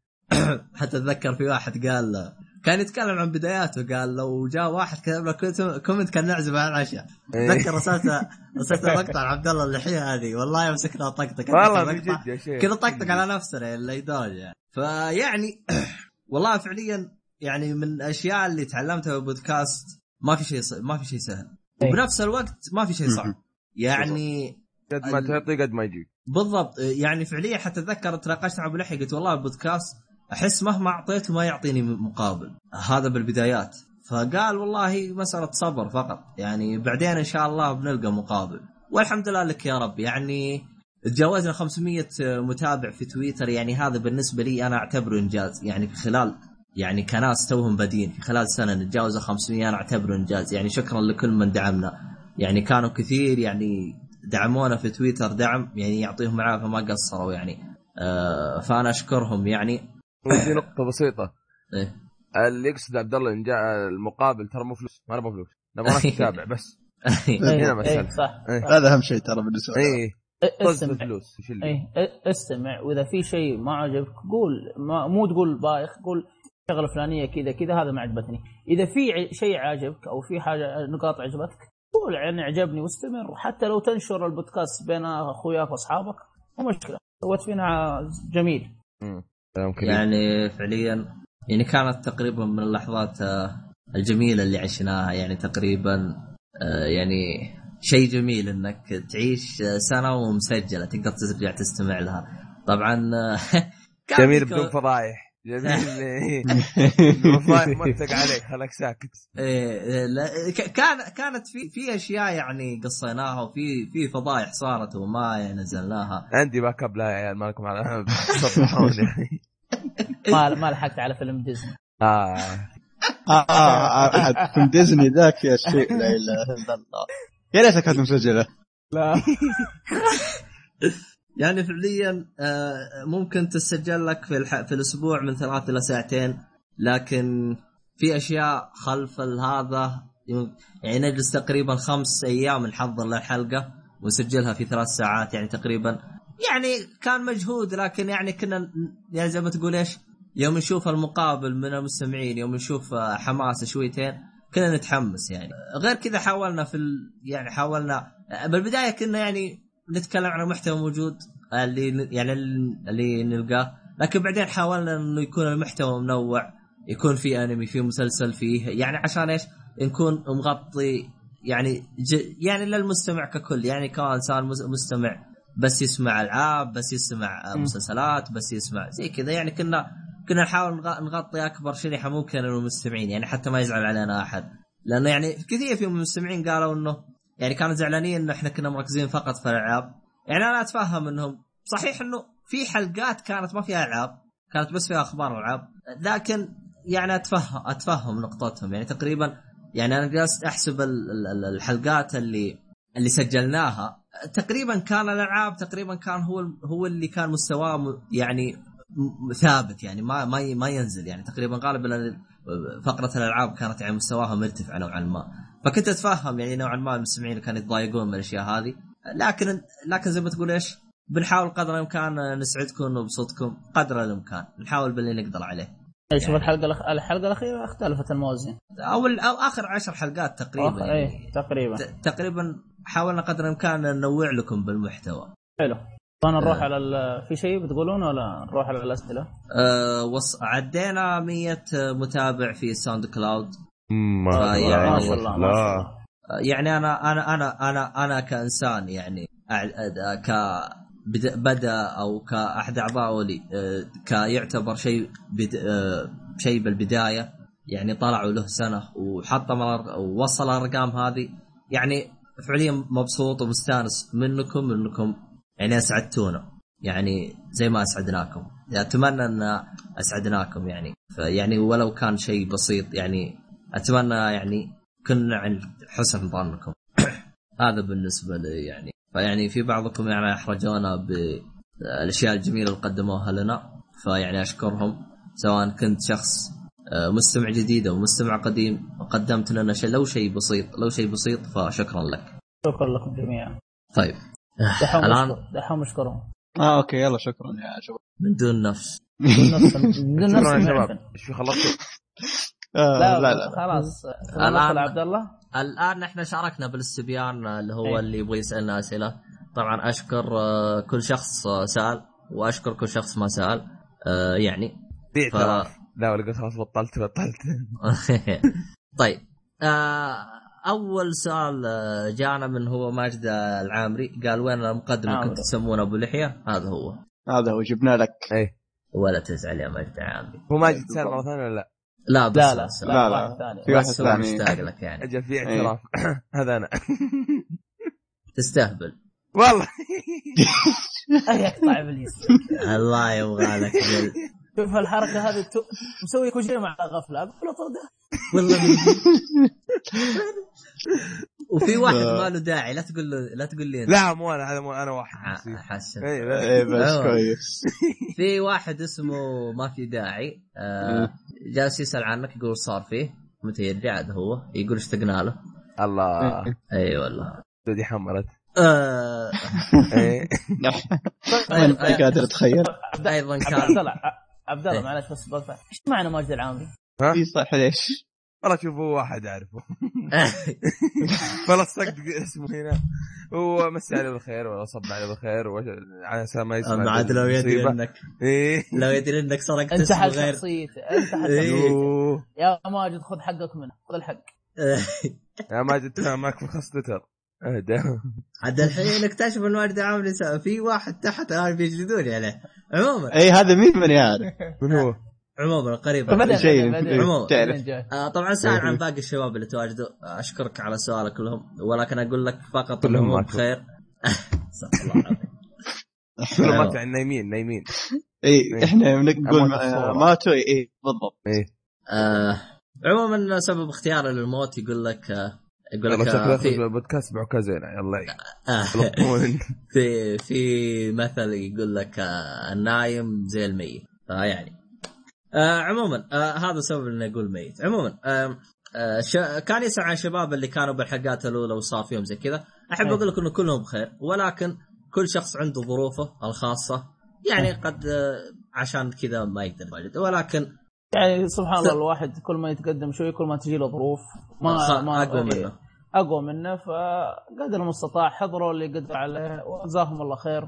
حتى أتذكر في واحد قال كان يتكلم عن بداياته قال لو جاء واحد كتب له com- comment كان نعزم على العشاء إيه. اتذكر رسالته رسالته مقطع عبد الله اللحية هذه. والله مسكنا طقطق والله أتذكر من مقطع. جد يا شيخ. كذا طقطق على نفسنا اللي يدور يعني. فيعني والله فعليا يعني من الأشياء اللي تعلمتها بالبودكاست ما في شيء ص- ما في شيء سهل. إيه. وبنفس الوقت ما في شيء صعب. يعني قد ما تعطي قد ما يجيك بالضبط. يعني فعليا حتى اتذكر تناقشت مع أبو لحي قلت والله البودكاست أحس مهما اعطيته ما يعطيني مقابل. هذا بالبدايات. فقال والله مسألة صبر فقط. يعني بعدين إن شاء الله بنلقى مقابل. والحمد لله لك يا رب. يعني تجاوزنا 500 متابع في تويتر. يعني هذا بالنسبة لي أنا أعتبره إنجاز. يعني في خلال يعني كناس توهم بادين في خلال سنة نتجاوز 500 أنا أعتبره إنجاز. يعني شكرا لكل من دعمنا. يعني كانوا كثير يعني دعمونا في تويتر. دعم يعني يعطيهم العافية ما قصروا يعني. آه فأنا أشكرهم. يعني وفي نقطة بسيطة. إيه. اللي يقصد عبد الله إن جاء المقابل ترى مو فلوس ما نبغى فلوس. نبغى ناس تتابع بس. هنا إيه، مسألة. إيه، صح إيه. هذا أهم شيء ترى بالنسبة لي إيه. إيه، استمع. إيه استمع. وإذا في شيء ما عجبك قول. ما مو تقول بايخ قول شغلة فلانية كذا كذا هذا ما عجبتني. إذا في شيء عاجبك أو في حاجة نقاط عجبتك قول يعني عجبني واستمر. وحتى لو تنشر البودكاست بين أخوياك وأصحابك مو مشكلة. سويت فينا جميل. مم. كلام كريم. يعني فعليا يعني كانت تقريبا من اللحظات آه، الجميلة اللي عشناها يعني تقريبا آه، يعني شيء جميل إنك تعيش آه، سنة ومسجلة تقدر ترجع تستمع لها طبعا آه، جميل بدون فضايح جميل. إيه. مرتق عليك خلك ساكت. إيه إيه، لا، ك- كان كانت في في أشياء يعني قصيناها وفي في فضايح صارت وما نزلناها. عندي backup لا يا عيال مالكم على يعني. ما ما لحقت على فيلم ديزني. آه. آه، آه، آه، فيلم ديزني ذاك يا شيء لا إله إلا الله. يا ريتها كانت مسجلة. لا. يعني فعليا آه، ممكن تسجل لك في الح... في الأسبوع من ثلاث إلى ساعتين. لكن في أشياء خلف هذا يعني نجلس تقريبا خمس أيام نحضر للحلقه ونسجلها في ثلاث ساعات يعني تقريبا. يعني كان مجهود لكن يعني كنا يعني زي ما تقول إيش يوم نشوف المقابل من المستمعين يوم نشوف آه، حماسه شويتين كنا نتحمس يعني. غير كذا حاولنا في ال... يعني حاولنا بالبداية كنا يعني نتكلم عن المحتوى موجود اللي يعني اللي نلقاه لكن بعدين حاولنا إنه يكون المحتوى منوع يكون في أنمي في مسلسل فيه يعني عشان إيش؟ نكون مغطي يعني ج... يعني للمستمع ككل يعني كان إنسان مس- مستمع بس يسمع ألعاب بس يسمع. مسلسلات بس يسمع زي كذا يعني كنا كنا نحاول نغ- نغطي أكبر شريحة ممكن من المستمعين يعني حتى ما يزعل علينا أحد لأنه يعني كثير في المستمعين قالوا إنه يعني كانوا زعلانين انه إحنا كنا مركزين فقط في الألعاب. يعني أنا أتفهم إنهم صحيح إنه في حلقات كانت ما فيها ألعاب كانت بس فيها أخبار ألعاب. لكن يعني اتفهم أتفهم نقطتهم. يعني تقريبا يعني أنا جالس أحسب ال- ال- ال- الحلقات اللي اللي سجلناها. تقريبا كان الألعاب تقريبا كان هو هو اللي كان مستواه يعني ثابت. يعني ما ما ما ينزل. يعني تقريبا غالبا ال- فقرة الألعاب كانت يعني مستواها مرتفع نوعا ما. فكنت أتفهم يعني نوعا ما المستمعين كانوا يتضايقون من الأشياء هذه. لكن لكن زي ما تقول إيش؟ بنحاول قدر الإمكان نسعدكم ونبسطكم قدر الإمكان. نحاول باللي نقدر عليه. إيه، شوف يعني- الحلقة الأخ... الحلقة الأخيرة اختلفت الموازين أو أو آخر عشر حلقات تقريبا. يعني. إيه تقريبا. ت- تقريبا حاولنا قدر الإمكان ننوع لكم بالمحتوى. حلو. فانا نروح آه. على ال... في شيء بتقولون ولا نروح على الأسئلة؟ أه وص... عدينا 100 متابع في SoundCloud. ما آه، شاء الله. يعني- ما شاء الله ما شاء الله. أه يعني أنا أنا أنا أنا أنا كإنسان يعني ك بد- بدا أو كاحد اعضائه لي أه، كيعتبر شيء بد... شيء بالبداية يعني طلعوا له سنة وحطم الأر- ووصل الأرقام هذه. يعني فعليا مبسوط ومستانس منكم انكم يعني أسعدتونا. يعني زي ما أسعدناكم. أتمنى أن أسعدناكم يعني. فيعني ولو كان شيء بسيط يعني أتمنى يعني كنا عند حسن ظنكم. هذا بالنسبة لي يعني. فيعني في بعضكم يعني أحرجونا بالاشياء الجميلة اللي قدموها لنا. فيعني أشكرهم. سواء كنت شخص آه، مستمع جديد أو مستمع قديم وقدمت لنا شيء لو شيء بسيط لو شيء بسيط فشكرا لك. شكرا لكم جميعا. طيب. مشكور دحوم مشكورهم آه أوكي يلا شكرا يا شباب. من دون نفس. نفس بدون نفس. شكرا يا المعفن. شباب. إيش في خلصتوا؟ آه لا لا لا. خلاص. الآن- ندخل عبد الله. الآن إحنا شاركنا بالاستبيان اللي هو إيه. اللي يبغى يسألنا أسئلة. طبعا أشكر آه، كل شخص آه، سأل وأشكر كل شخص ما سأل آه، يعني. ف... لا ولا قلت خلاص بطلت بطلت. طيب آه، أول سؤال آه، جانا من هو ماجد العامري. قال وين المقدم اللي. كنت تسمونه أبو لحية؟ هذا هو. هذا هو جبنا لك. إيه. ولا تزعل يا ماجد العامري. هو ما جيت سال مرة ثانية ولا لا؟ لا بس لا لا. بس لا، لا. ثاني. في واحد ثاني. مشتاق لك يعني. أجل في اعتراف. هذا أنا. تستهبل. والله. اي اقطع ابليس الله يبغى لك. شوف الحركة هذه تو- مسوي كل شيء مع غفلة. أقول له طرده والله من وفي واحد ما له داعي لا تقول له لا تقول لي لا مو أنا هذا مو أنا واحد. ح- حسن. اي لا. إيه بس. كويس. في واحد اسمه ما في داعي آه جالس يسأل عنك يقول صار فيه متى يرجع؟ هذا هو. يقول اشتقنا له. الله. اي والله. دودي حمرت. آه. إيه. ما قادر اتخيل أيضا كان الله. عبد الله معلش بس بقطع إيش معنى ماجد العامري؟ إي صح ليش؟ والله شوف هو واحد أعرفه فلصقت اسمه هنا هو مسي عليه بالخير ولا صب عليه بالخير على أساس ما يسمع أما عاد لو يدري. انك لو يدري إنك سرقت انت حل غير شخصيته انت حل إيه. شخصيته. يا ماجد خذ حقك منه خذ الحق يا ماجد معك في خاص تويتر اهدى عاد الحين نكتشف ان ماجد عامل يسا- في واحد تحت الان بيجلدوني عليه عموما. إي هذا مين من يعرف؟ من هو؟ عموما شيء بعدين. عموما. تعرف. آه طبعا سأل عن باقي الشباب اللي تواجدوا. أشكرك على سؤالك كلهم ولكن أقول لك فقط كلهم. بخير. استغفر الله العظيم. ماتوا يعني نايمين نايمين. إي إحنا نقول. ماتوا إي بالضبط. إيه. آه عموما سبب اختياري للموت يقول لك آه يقول لك آه في بالبودكاست بعكازين يلا آه يلطمون. في في مثل يقول لك آه النايم زي الميت. فيعني آه عموما آه هذا سبب اني أقول ميت. عموما آه آه ش... كان يسأل عن الشباب اللي كانوا بالحلقات الأولى وصار فيهم زي كذا. أحب إيه. أقول لك انه كلهم بخير ولكن كل شخص عنده ظروفه الخاصة. يعني قد آه عشان كذا ما يقدر ولكن يعني سبحان الله الواحد كل ما يتقدم شوي كل ما تجي له ظروف ما خ- ما أقوى منه. أقوى منه فقدر المستطاع حضروا اللي قدر عليه وجزاهم الله خير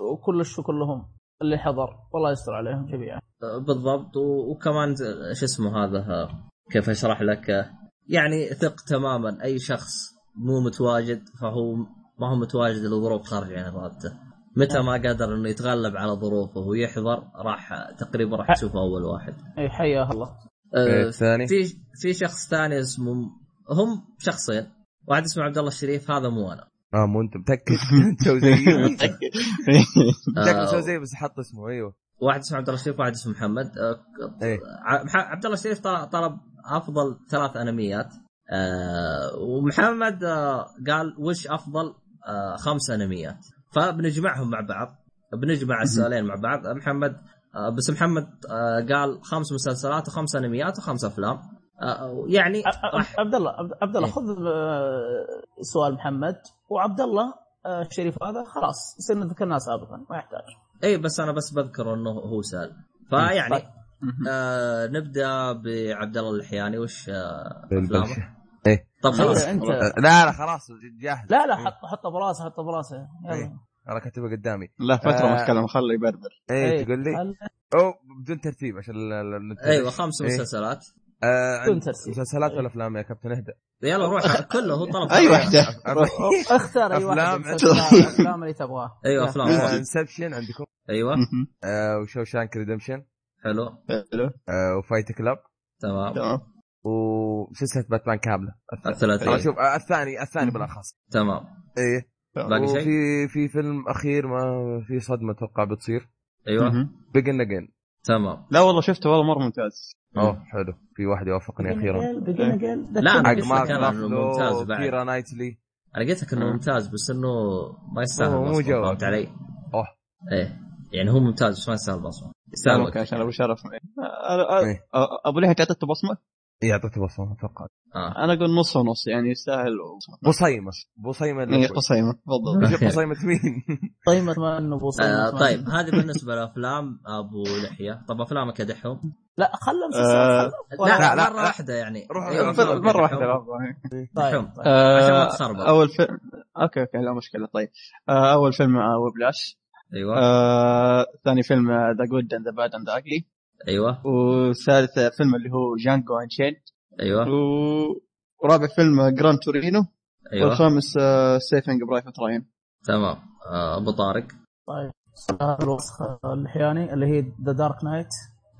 وكل الشكر لهم اللي حضر والله يستر عليهم جميعا. بالضبط وكمان شو اسمه هذا كيف أشرح لك؟ يعني ثق تماما أي شخص مو متواجد فهو ما هو متواجد لظروف خارجة عن ارادته متى ما قدر إنه يتغلب على ظروفه ويحضر راح تقريبا راح تشوفه أول واحد. إي حياه الله. إيه، آه، الثاني؟ في في شخص ثاني اسمه هم شخصين. واحد اسمه عبد الله الشريف هذا مو أنا. آه مو أنت متأكد. أنت وزي متأكد. آه، مسوي زي بس حط اسمه أيوه. واحد اسمه عبد الله الشريف واحد اسمه محمد. آه، مح- عبد الله الشريف طل- طلب أفضل ثلاث أنميات. ومحمد قال وش أفضل؟ خمس أنميات. فبنجمعهم مع بعض بنجمع السؤالين مع بعض. محمد آه، بس محمد آه، قال خمس مسلسلات وخمس انميات وخمس افلام. آه، يعني عبد الله عبد- الله. خذ سؤال محمد. وعبد الله الشريف هذا خلاص يصير ذكرناه سابقا ما يحتاج. اي بس أنا بس بذكر إنه هو سأل. فيعني طيب. آه نبدأ بعبد الله اللحياني وش آه أفلامه؟ طب خلاص. انت آه، لا لا خلاص جاهز. لا لا حط حطه براسه حطه براسه. يلا. إيه. أنا كاتبه قدامي. لا فترة ما آه. تكلم خله يبربر. إيه إيه. تقول لي؟ أو بدون ترتيب عشان. أيوه خمس إيه. مسلسلات. آه بدون ترتيب. مسلسلات إيه. ولا أفلام يا كابتن إهدى؟ يلا روح. كله هو طلب. أي واحدة أف- اختار أي واحد أفلام. مسلسلات، الافلام اللي تبغاه. أيوه. أفلام. Inception عندكم؟ أيوه. آه و Shawshank Redemption حلو. حلو وفايت كلاب؟ تمام. تمام. وسلسله باتمان كاملة. الثلاثية. شوف آه، الثاني الثاني بالأخص. تمام. إيه. باقي شيء؟ وفي في فيلم أخير ما في صدمة أتوقع بتصير. أيوه. بيجن اجين تمام. لا والله شفته والله مرة ممتاز. أوه حلو. في واحد يوافقني أخيرا. بقينا قال لا، أنا حق قلت إنه ممتاز بعد. كيرا نايتلي أنا قلت لك إنه مم. ممتاز بس إنه ما يستاهل مو جوك. فهمت علي؟ أوه. إيه. يعني هو ممتاز بس ما يستاهل البصمه يستاهل. عشان أبو شرف. أنا- إيه. أبو لحيه اعطيته بصمة؟ إيه، اعطيته بصمه أتوقع آه. أنا أقول نص ونص يعني يستاهل بصيمه بصيمه اللي قصيمه بالضبط بصيمه مين؟ طيب ما إنه بوصل آه طيب هذه بالنسبة لأفلام أبو لحية. طب أفلامك يا دحوم لا آه، مسلسل لا, لا، لا، مرة. واحدة يعني. روح- أيوة، مرة واحدة. طيب. دحوم. طيب. عشان ما آه، تخربط. أول فيلم okay okay لا مشكلة. طيب. آه، أول فيلم آه، Whiplash أيوه. آه، ثاني فيلم The Good and the Bad and Ugly أيوه. وثالث فيلم اللي هو Django Unchained أيوه. ورابع فيلم Gran Torino. أيوه. والخامس Saving Private Ryan. تمام. آه، أبو طارق. طيب الوسخ اللحياني اللي هي The Dark Knight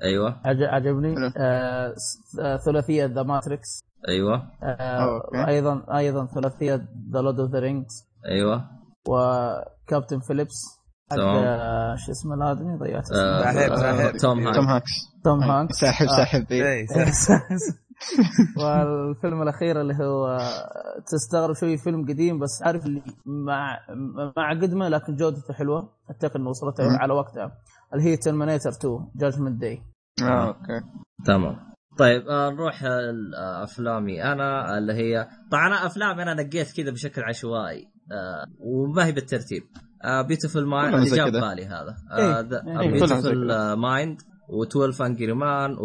أيوه. عجبني. آه آه، ثلاثية The Matrix أيوه. okay. أيضا أيضا ثلاثية The Lord of the Rings أيوه. و Captain Phillips. آه، شو اسمه الادمي ضيعت آه، اسمه. ساحب، آه، ساحب. توم توم هانك. هانكس توم هانكس. ساحب آه. ساحب إيه. إيه، والفيلم الأخير اللي هو تستغرب شوي فيلم قديم بس عارف اللي مع مع قدمه لكن جودته حلوة. اتذكر إنه وصلت. على وقتها اللي هي Terminator 2 Judgment Day آه okay. تمام. طيب آه، نروح آه، افلامي أنا اللي هي طبعا أنا أفلامي أنا نقيت كذا بشكل عشوائي آه، وما هي بالترتيب. Beautiful Mind اللي جاب. بالي هذا. Beautiful Mind و12 Angry Men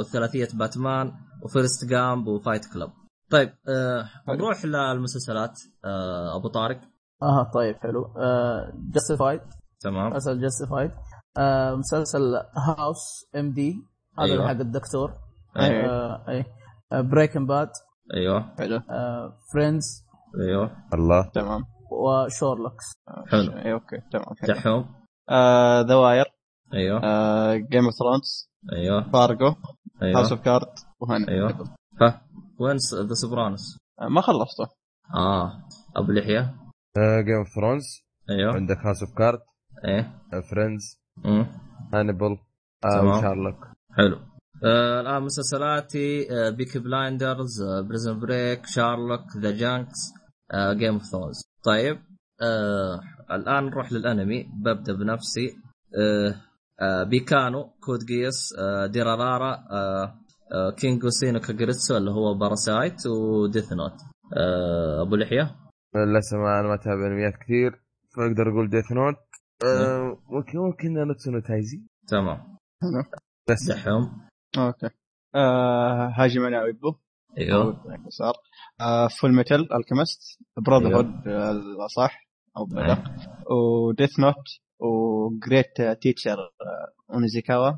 وثلاثية باتمان و Forrest Gump و Fight Club. طيب آه. نروح للمسلسلات آه أبو طارق. آه طيب حلو. Justified تمام. مسلسل Justified مسلسل House M.D. هذا أيوة. اللي حق الدكتور. أيوة. آه، أي. Breaking Bad أيوه. حلو. Friends أيوه. الله. تمام. وشورلوكس حلو. اي okay تمام حلو دحوم The Wire أيوه. Game of Thrones أيوه. Fargo House أيوه of Cards وهنا أيوه. ها وين The Sopranos آه، ما خلصته. آه. أبو لحية. Game of Thrones أيوه. عندك House of Cards إيه. Friends تمام. شارلوك حلو. آه الآن مسلسلاتي آه Peaky Blinders آه Prison Break Sherlock The Jinx آه Game of Thrones طيب آه الآن نروح للأنمي. ببدأ بنفسي. آه آه Baccano Code Geass آه Durarara آه آه Kiseijuu Sei no Kakuritsu اللي هو Parasyte و Death Note. آه أبو لحية. ما أنا ما اتابع انميات كثير فأقدر أقول Death Note. آه، ممكن ممكن Nanatsu no Taizai. تمام. بس. دحوم. okay. آه Hajime no Ippo أيوه. صار. آه Fullmetal Alchemist Brotherhood صح أو بدأ. و Death Note و Great Teacher Onizuka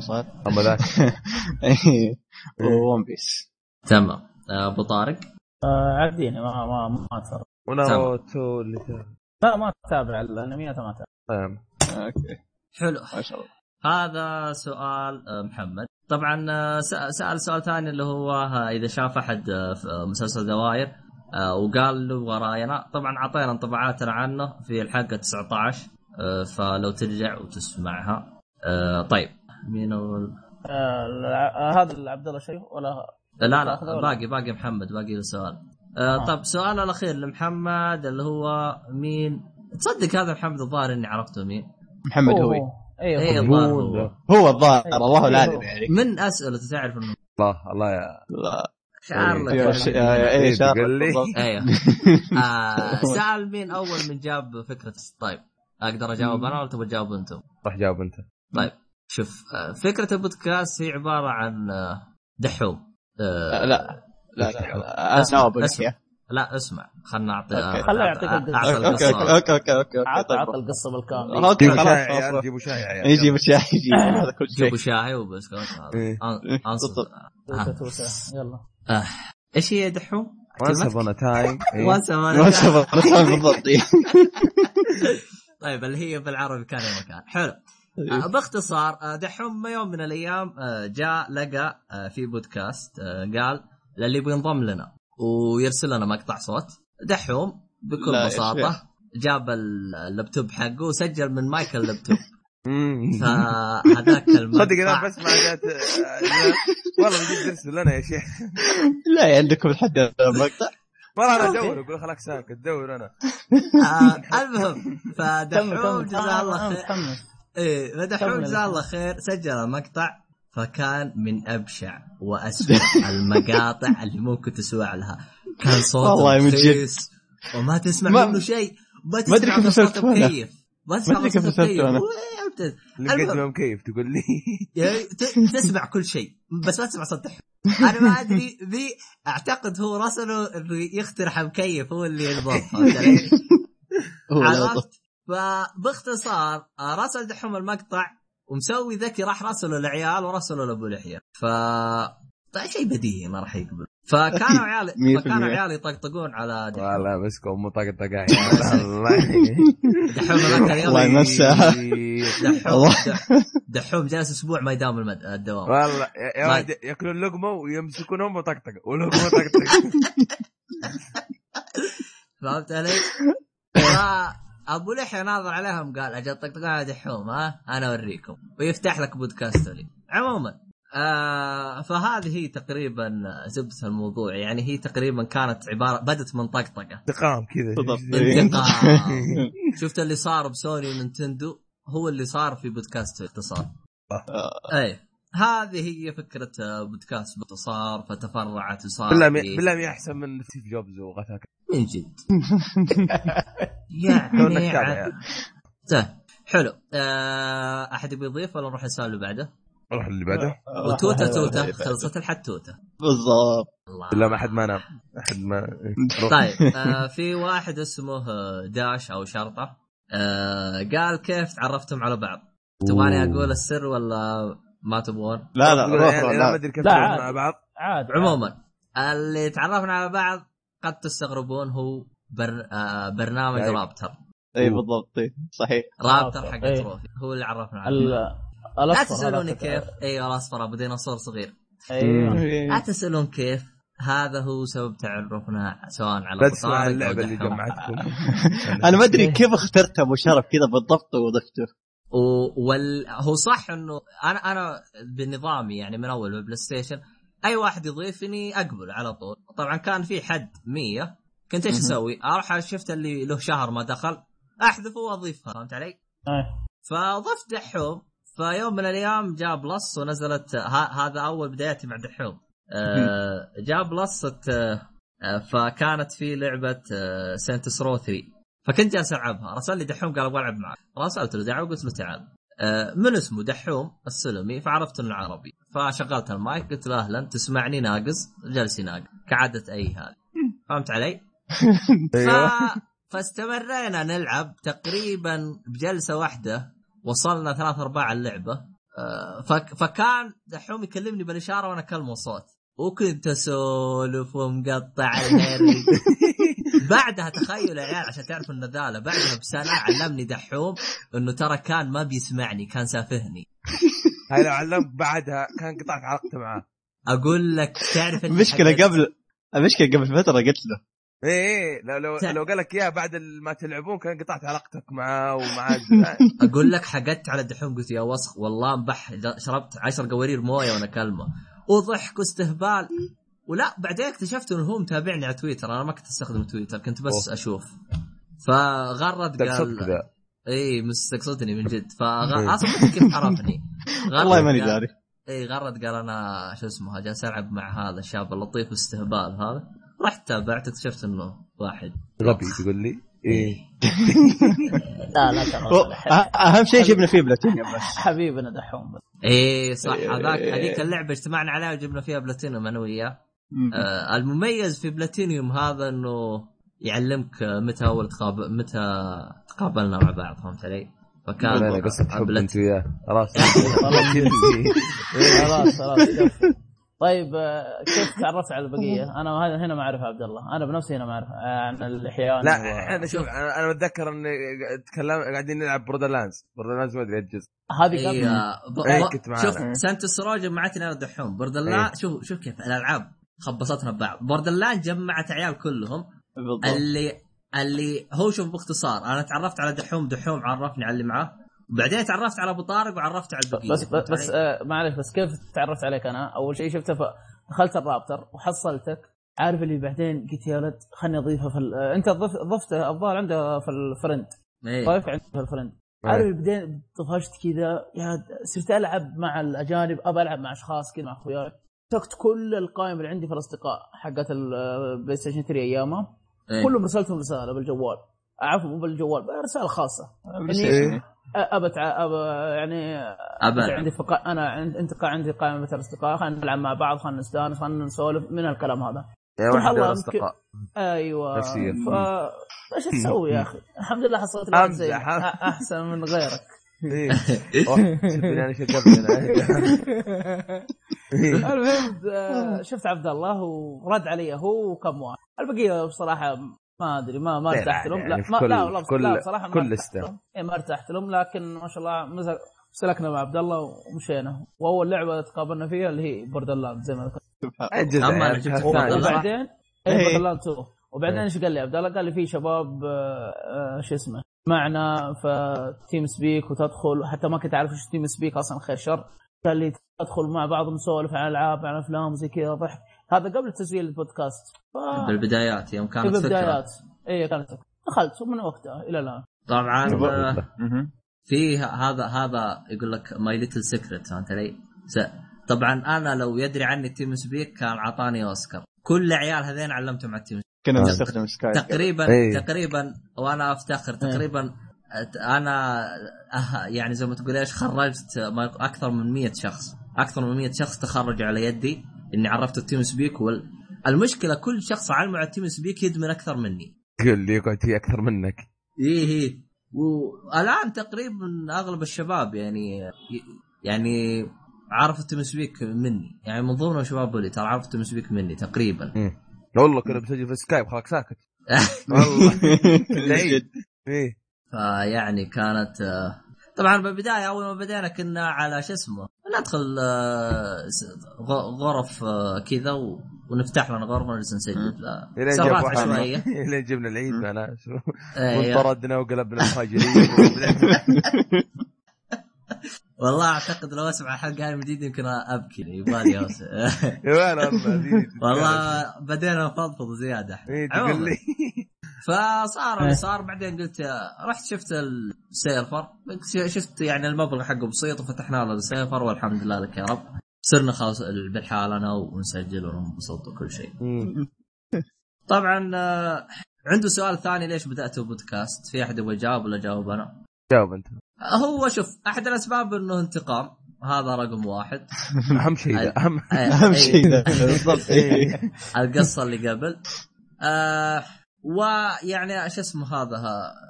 صار اما ذاك. إيه. One Piece تمام. آه، أبو طارق؟ آه عاديني ما ما ما اتفرج وناروتو اللي لا ما اتابع الانميات ما اتابع فاهم okay. حلو. ما شاء الله. هذا سؤال آه، محمد. طبعا آه، س- سأل سؤال ثاني اللي هو آه، إذا شاف أحد آه، في مسلسل The Wire وقال له وراينا طبعا أعطينا انطباعاتنا عنه في الحلقة 19 آه، فلو ترجع وتسمعها. طيب. مين اول هذا عبد الله شيء ولا لا لا؟ باقي باقي محمد باقي له سؤال. آه. طب سؤال الأخير لمحمد اللي هو مين؟ تصدق هذا محمد الظاهر إني عرفته مين؟ محمد هوي. أيوه إيه الظاهر هو هو الظاهر أيوة. الله العالم أيوة. يعني من اسئلته تعرف إنه الله الله يا لا. شعر أيوة، لك ش- إيه إيه،. بالضبط. أيوه سأل مين أول من جاب فكرة طيب أقدر أجاوب أنا ولا تبغى تجاوب أنتم؟ روح جاوب أنت طيب شوف آه فكرة البودكاست هي عبارة عن آه، دحوم لا لا لا لا أسمع. لا اسمع خلنا اعطي. خليه يعطيك okay القصة. okay okay okay okay عطى طيب. عطى القصة بالكامل. أوكي جيبوا خلاص شاي خلاص. جيبوا شاي يا عيال يجي بالشاي يجي هذا كل شيء. جيبوا شاي وبسكوت هذا. إيه. انصت توته يلا. آه. إيش هي دحوم؟ once upon time once شاف الرسم بالضبط إيه. طيب اللي هي بالعربي كان يا مكان حلو آه، باختصار آه، دحوم ما يوم من الأيام آه، جاء لقى آه، في بودكاست آه، قال للي بينضم لنا. ويرسل لنا مقطع صوت. دحوم بكل بساطة جاب ال- اللابتوب حقه وسجل من مايك اللابتوب. فهذاك صدق أنا المقطع بسمع جات والله بجد ارسل لنا يا شيخ. لا عندكم لحد المقطع؟ والله أنا أدور أقول خلاك ساكت ادور أنا. آه، المهم فدحوم جزاه الله آه، آه، خير. إيه فدحوم. جزاه الله خير سجل مقطع فكان من أبشع واسوء المقاطع اللي ممكن تسمع لها. كان صوت والله من جد. وما تسمع ما- منه شيء. ما تسمع كيف من صوت وصلت. مكيف ما تسمع ما من أدري كيف صوت وصلت مكيف لقيت المهم. يوم كيف تقول لي. يعني تسمع كل شيء بس ما تسمع صوت دحوم أنا ما أدري ذي أعتقد هو راسله انه يخترع مكيف هو اللي يضبط فهمت علي؟ هو لا عرفت؟ فباختصار راسل دحوم المقطع ومسوي ذكي راح راسله العيال وراسله لابو لحية. ف طيب شيء بديهي ما راح يقبل. فكانوا عيال فكانوا. عيال يطقطقون على دحوم. والله مسكوا مطقطق يا دحوم ذاك اليوم يمسها دحوم دحوم جالس أسبوع ما يداوم. الدوام. والله يا- يأكلون لقمة ويمسكونهم وطقطقه ولقمة طقطقه فهمت علي؟ فابو لحية ناظر عليهم قال أجل طقطقون على دحوم ها؟ أنا أوريكم. ويفتح لك بودكاست لي. عموما آه فهذه هي تقريبا زبدة الموضوع. يعني هي تقريبا كانت عبارة بدت من طقطقة. انتقام كذا. بالضبط. انتقام. شفت اللي صار بسوني ونينتندو هو اللي صار في بودكاست باختصار اي هذه هي فكرة آه، بودكاست باختصار فتفرعت وصار بالله بالله مي احسن من ستيف جوبز وغثاك من جد يعني. طيب حلو. آه، أحد يبي يضيف ولا نروح للسؤال اللي بعده؟ روح اللي بعده. وتوتة توتة. خلصت الحد توتة. بالضبط. الله. بالله ما حد ما نام. احد ما. طيب آه في واحد اسمه آه، داش أو شرطة. آه قال كيف تعرفتم على بعض؟ تبغاني أقول السر ولا ما تبغون؟ لا لا روح يعني أنا ما لا أدري كيف لا،. مع بعض. عاد عموما اللي تعرفنا على بعض قد تستغربون هو بر... آه برنامج أيوة. رابتر اي بالضبط صحيح. رابتر حق إيه. تروفي هو اللي عرفنا بعض. لا تسألوني كيف. أيوه الأصفر أبو ديناصور صغير. أيوه لا تسألون كيف. هذا هو سبب تعرفنا سواء على أو اللعبة اللي. جمعتكم. أنا ما أدري كيف اخترت أبو شرف كذا بالضبط وضفته وال... هو صح إنه أنا أنا بنظامي يعني من أول بالبلاي ستيشن أي واحد يضيفني أقبل على طول طبعا كان في حد 100 كنت إيش. أسوي؟ أروح شفت اللي له شهر ما دخل أحذفه وأضيفها فهمت علي؟ إيه. فضفت دحوم فيوم من الأيام جاء Plus ونزلت ه- هذا أول بداياتي مع دحوم آه جاء Plus آه فكانت في لعبة آه Saints Row 3 فكنت جالس ألعبها رسل لي دحوم قال أبغى ألعب معك راسلت له دعوة قلت له تعال من اسمه؟ دحوم السلمي فعرفت إنه عربي. فشغلت المايك قلت له أهلا تسمعني ناقص؟ جلس يناقص كعادة أي هذا. فهمت علي؟ ف... أيوه فاستمرينا نلعب تقريبا بجلسة واحدة وصلنا ثلاث أرباع اللعبة. آه، فك فكان دحوم يكلمني بالإشارة وأنا أكلمه صوت. وكنت أسولف ومقطع الهرج بعدها تخيل يا عيال عشان تعرفوا النذاله بعدها بسنة علمني دحوم إنه ترى كان ما بيسمعني كان سافهني. هاي لو علمك بعدها كان قطعت علاقته معاه. أقول لك تعرف المشكلة قبل المشكلة قبل فترة قلت له. إيه إيه لو لو, لو قال لك إياها بعد ما تلعبون كان قطعت علاقتك معاه ومع أقول لك حقدت على الدحوم قلت يا وسخ والله مبح شربت عشر قوارير موية وأنا كلمة. وضحك واستهبال. ولا بعدين اكتشفت إنه هو متابعني على تويتر. أنا ما كنت أستخدم تويتر كنت بس أوه. أشوف. فغرد قال كذا. إي مستقصدني من جد. إيه. فغ... أصلا ما أدري كيف عرفني. والله ماني قال- داري إي غرد قال أنا شو اسمه جالس ألعب مع هذا الشاب اللطيف واستهبال هذا. رحت تابعت اكتشفت إنه واحد. غبي تقول لي إيه لا لا ترى أهم شيء جبنا فيه بلاتينيوم بس. حبيبنا دحوم. بس إيه صح إيه. هذاك هذيك اللعبة اجتمعنا عليها وجبنا فيها بلاتينيوم أنا وياه. آه المميز في بلاتينيوم هذا إنه يعلمك متى اول تقاب... متى تقابلنا مع بعض فهمت علي؟ فكان قصة حب أنت وياه خلاص خلاص خلاص. طيب آه، كيف تعرفت على البقية؟ أنا هذا هنا ما اعرف عبد الله، أنا بنفسي هنا ما أعرف آه، عن الاحيان لا و- إحنا شوف أنا أنا بتذكر إني تكلم قاعدين نلعب Borderlands Borderlands ما أدري إيش جزء هذه قبل. آه، ب... إيه، كنت معانا. شوف سانت السراج جمعتنا أنا الدحوم Borderland إيه. شوف شوف كيف الألعاب خبصتنا ببعض. Borderland جمعت عيال كلهم. بالضبط. اللي اللي هو شوف باختصار أنا تعرفت على دحوم دحوم عرفني على اللي معاه. وبعدين تعرفت على أبو طارق وعرفت على البقية بس بس علي؟ آه، معلش بس كيف تعرفت عليك أنا؟ أول شيء شفته ف- دخلت ال Raptr وحصلتك عارف اللي بعدين قلت يا ولد خلني أضيفه في ال- آه، أنت ضف- ضفته الظاهر عنده في ال friend إيه. ضيف عنده في ال friend إيه. عارف اللي بعدين طفشت كذا يا صرت ألعب مع الأجانب أبى ألعب مع أشخاص كذا مع أخوياي مسكت كل القائمة اللي عندي في الأصدقاء حقت ال PlayStation 3 أيامها إيه. كلهم رسلتهم رسالة بالجوال عفوا مو بالجوال رسالة خاصة إيه. ابت أب يعني أبد. عندي فقا... أنا عند... انت عندي قائمة الأصدقاء خلينا نلعب مع بعض خلينا نستأنس خلينا نسولف من الكلام هذا يا واحد الاصدقاء أيوه نفسية. ف إيش تسوي يا أخي؟ الحمد لله حصلت لك زي أحسن من غيرك إيه. المهم آه، شفت عبد الله ورد علي هو وكم واحد البقية بصراحة ما أدري ما ما لا، ارتحت لهم يعني لا ما كل- لا والله كل- لا بصراحه ما كل. لهم إيه ما ارتحت لهم لكن ما شاء الله مزق سلكنا مع عبد الله ومشينا واول لعبه تقابلنا فيها اللي هي Borderland زي ما ذكرت يعني. وبعدين إيه. إيه Borderland 2 وبعدين إيه. إيش قال لي عبد الله؟ قال لي في شباب آه، آه، شو اسمه معنا في TeamSpeak وتدخل حتى ما كنت أعرف إيش TeamSpeak أصلا خير شر قال لي تدخل مع بعض نسولف عن العاب عن أفلام وزي كذا ضحك هذا قبل تسجيل البودكاست. ف... بالبدايات يوم في كانت فكره البدايات. اي كانت فكرة. دخلت ومن وقتها إلى الآن. طبعا آه،. في هذا هذا يقول لك my little secret فهمت علي؟ س- طبعا أنا لو يدري عني ال TeamSpeak كان عطاني أوسكار. كل عيال هذين علمتهم على التيم كنا آه. نستخدم Skype تقريبا إيه. تقريبا وأنا أفتخر تقريبا أت- أنا أه يعني زي ما تقول إيش خرجت أكثر من 100 شخص. أكثر من 100 شخص تخرجوا على يدي. إني عرفت ال TeamSpeak وال... المشكلة كل شخص علمه على ال TeamSpeak يدمن أكثر مني. قل لي يقعد فيه أكثر منك. إيه إيه. والآن تقريبا أغلب الشباب يعني يعني عرفوا ال TeamSpeak مني. يعني من ضمنهم شباب بولي ترى عرفوا ال TeamSpeak مني تقريبا. لا والله كنا بنسجل في Skype خلاك ساكت. والله. جد. إيه. فيعني كانت آه، طبعا بالبداية أول ما بدينا كنا على شو اسمه ندخل آه، س- غ- غرف آه، كذا و- ونفتح لنا غرفة ونجلس نسجل لا، عشوائية. إلين جبنا العيد معنا إيه، وانطردنا وقلبنا مهاجرين والله أعتقد لو أسمع الحلقة هذه من جديد يمكن أبكي وين والله بدينا نفضفض زيادة. تقول لي. فصار اللي إيه. صار بعدين قلت رحت شفت ال server شفت يعني المبلغ حقه بسيط وفتحنا له ال server والحمد لله لك يا رب صرنا خلاص بالحال أنا ونسجل وننبسط وكل شيء. طبعا آه، عنده سؤال ثاني ليش بدأتوا بودكاست في أحد يبغى يجاوب ولا جاوب أنا جاوب أنت هو شوف أحد الأسباب إنه انتقام هذا رقم واحد أهم شيء اهم أهم. شيء بالضبط. القصة اللي قبل آه ويعني شو اسمه هذا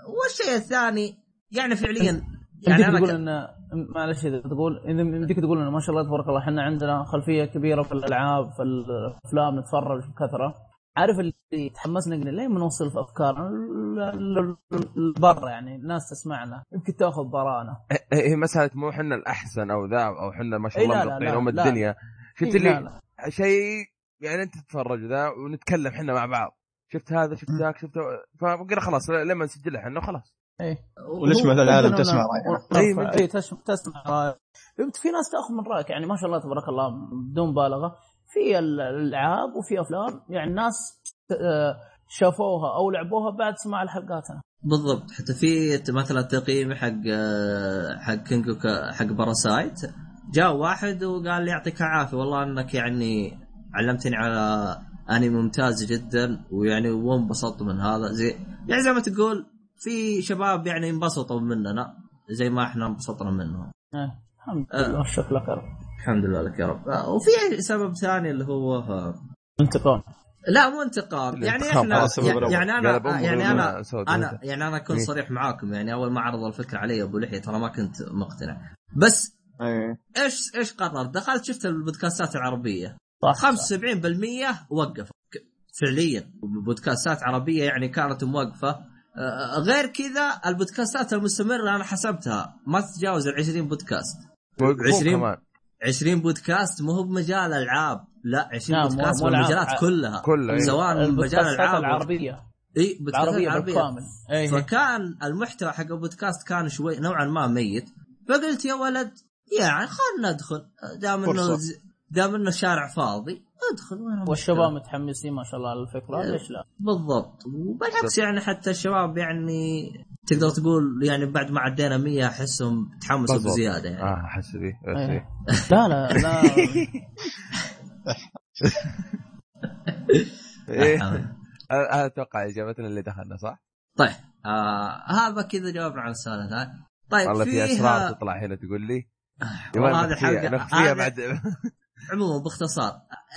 والشيء الثاني يعني فعليا يعني أنا تقول ك- ان معلش إذا تقول إذا يمديك تقول انه ما شاء الله تبارك الله إحنا عندنا خلفية كبيرة في الألعاب في الأفلام نتفرج بكثره عارف اللي تحمسنا قلنا ليه ما نوصل في أفكارنا؟ برا يعني الناس تسمعنا يمكن تأخذ برانا. هي هي مسألة مو إحنا الأحسن أو ذا أو إحنا ما شاء إي الله مقطعين لا، أم. الدنيا. شفت إيه، اللي. شيء يعني أنت تتفرج ذا ونتكلم إحنا مع بعض. شفت هذا شفت ذاك شفت فقلنا خلاص لما نسجلها إحنا خلاص إيه. ونشمل العالم تسمع ن- راينا ونرفع- اي تسمع تسمع رأيك. في ناس تأخذ من رأيك يعني ما شاء الله تبارك الله بدون مبالغة. في ال- الألعاب وفي أفلام يعني الناس آه، شافوها أو لعبوها بعد سماع لحلقاتنا بالضبط. حتى في مثلا تقييم حق آه، حق كينجو كا- حق Parasyte جاء واحد وقال لي يعطيك العافية والله إنك يعني علمتني على انمي ممتاز جدا ويعني وانبسطت من هذا؟ زي يعني زي ما تقول في شباب يعني انبسطوا مننا. زي ما إحنا انبسطنا منهم. إيه، الحمد آه. لله شكرا لك يا رب. الحمد لله لك يا رب. آه، وفي سبب ثاني اللي هو آه، انتقام. لا مو انتقام. يعني إحنا سبب يعني. يعني أنا بأمه يعني أنا أنا. يعني أنا أكون إيه. صريح معاكم. يعني أول ما عرض الفكرة علي أبو لحية ترى ما كنت مقتنع. بس إيه. إيش إيش قررت؟ دخلت شفت البودكاستات العربية. صح 75% وقفوا فعليا. بودكاستات عربية يعني كانت موقفة. آه، غير كذا البودكاستات المستمرة أنا حسبتها. ما تتجاوز ال 20 بودكاست ويوقفون 20 كمان. 20 بودكاست مو هو بمجال ألعاب. لا 20 نعم، مو- بودكاست مو ألعاب. بالمجالات كلها. كلها إيه. سواء من مجال الالعاب العربية. إي بودكاستات العربية عربية. بالكامل. إيه فكان المحتوى حق البودكاست كان شوي نوعا ما ميت. فقلت يا ولد يعني خلنا ندخل. دام إنه دام إنه شارع فاضي أدخل وين؟ والشباب متحمسين ما شاء الله للفكره ليش لا؟ بالضبط وبالعكس يعني حتى الشباب يعني تقدر تقول يعني بعد ما عدينا 100 أحسهم تحمسوا بالضبط. بزيادة يعني آه أحس فيه إيه. إيه. لا لا لا إيه آه، أتوقع إجابتنا اللي دخلنا صح؟ طيب آه هذا كذا جاوبنا على السؤال هذا طيب والله في أسرار تطلع هنا تقول لي والله هذه الحلقة نخفيها بعد عموما باختصار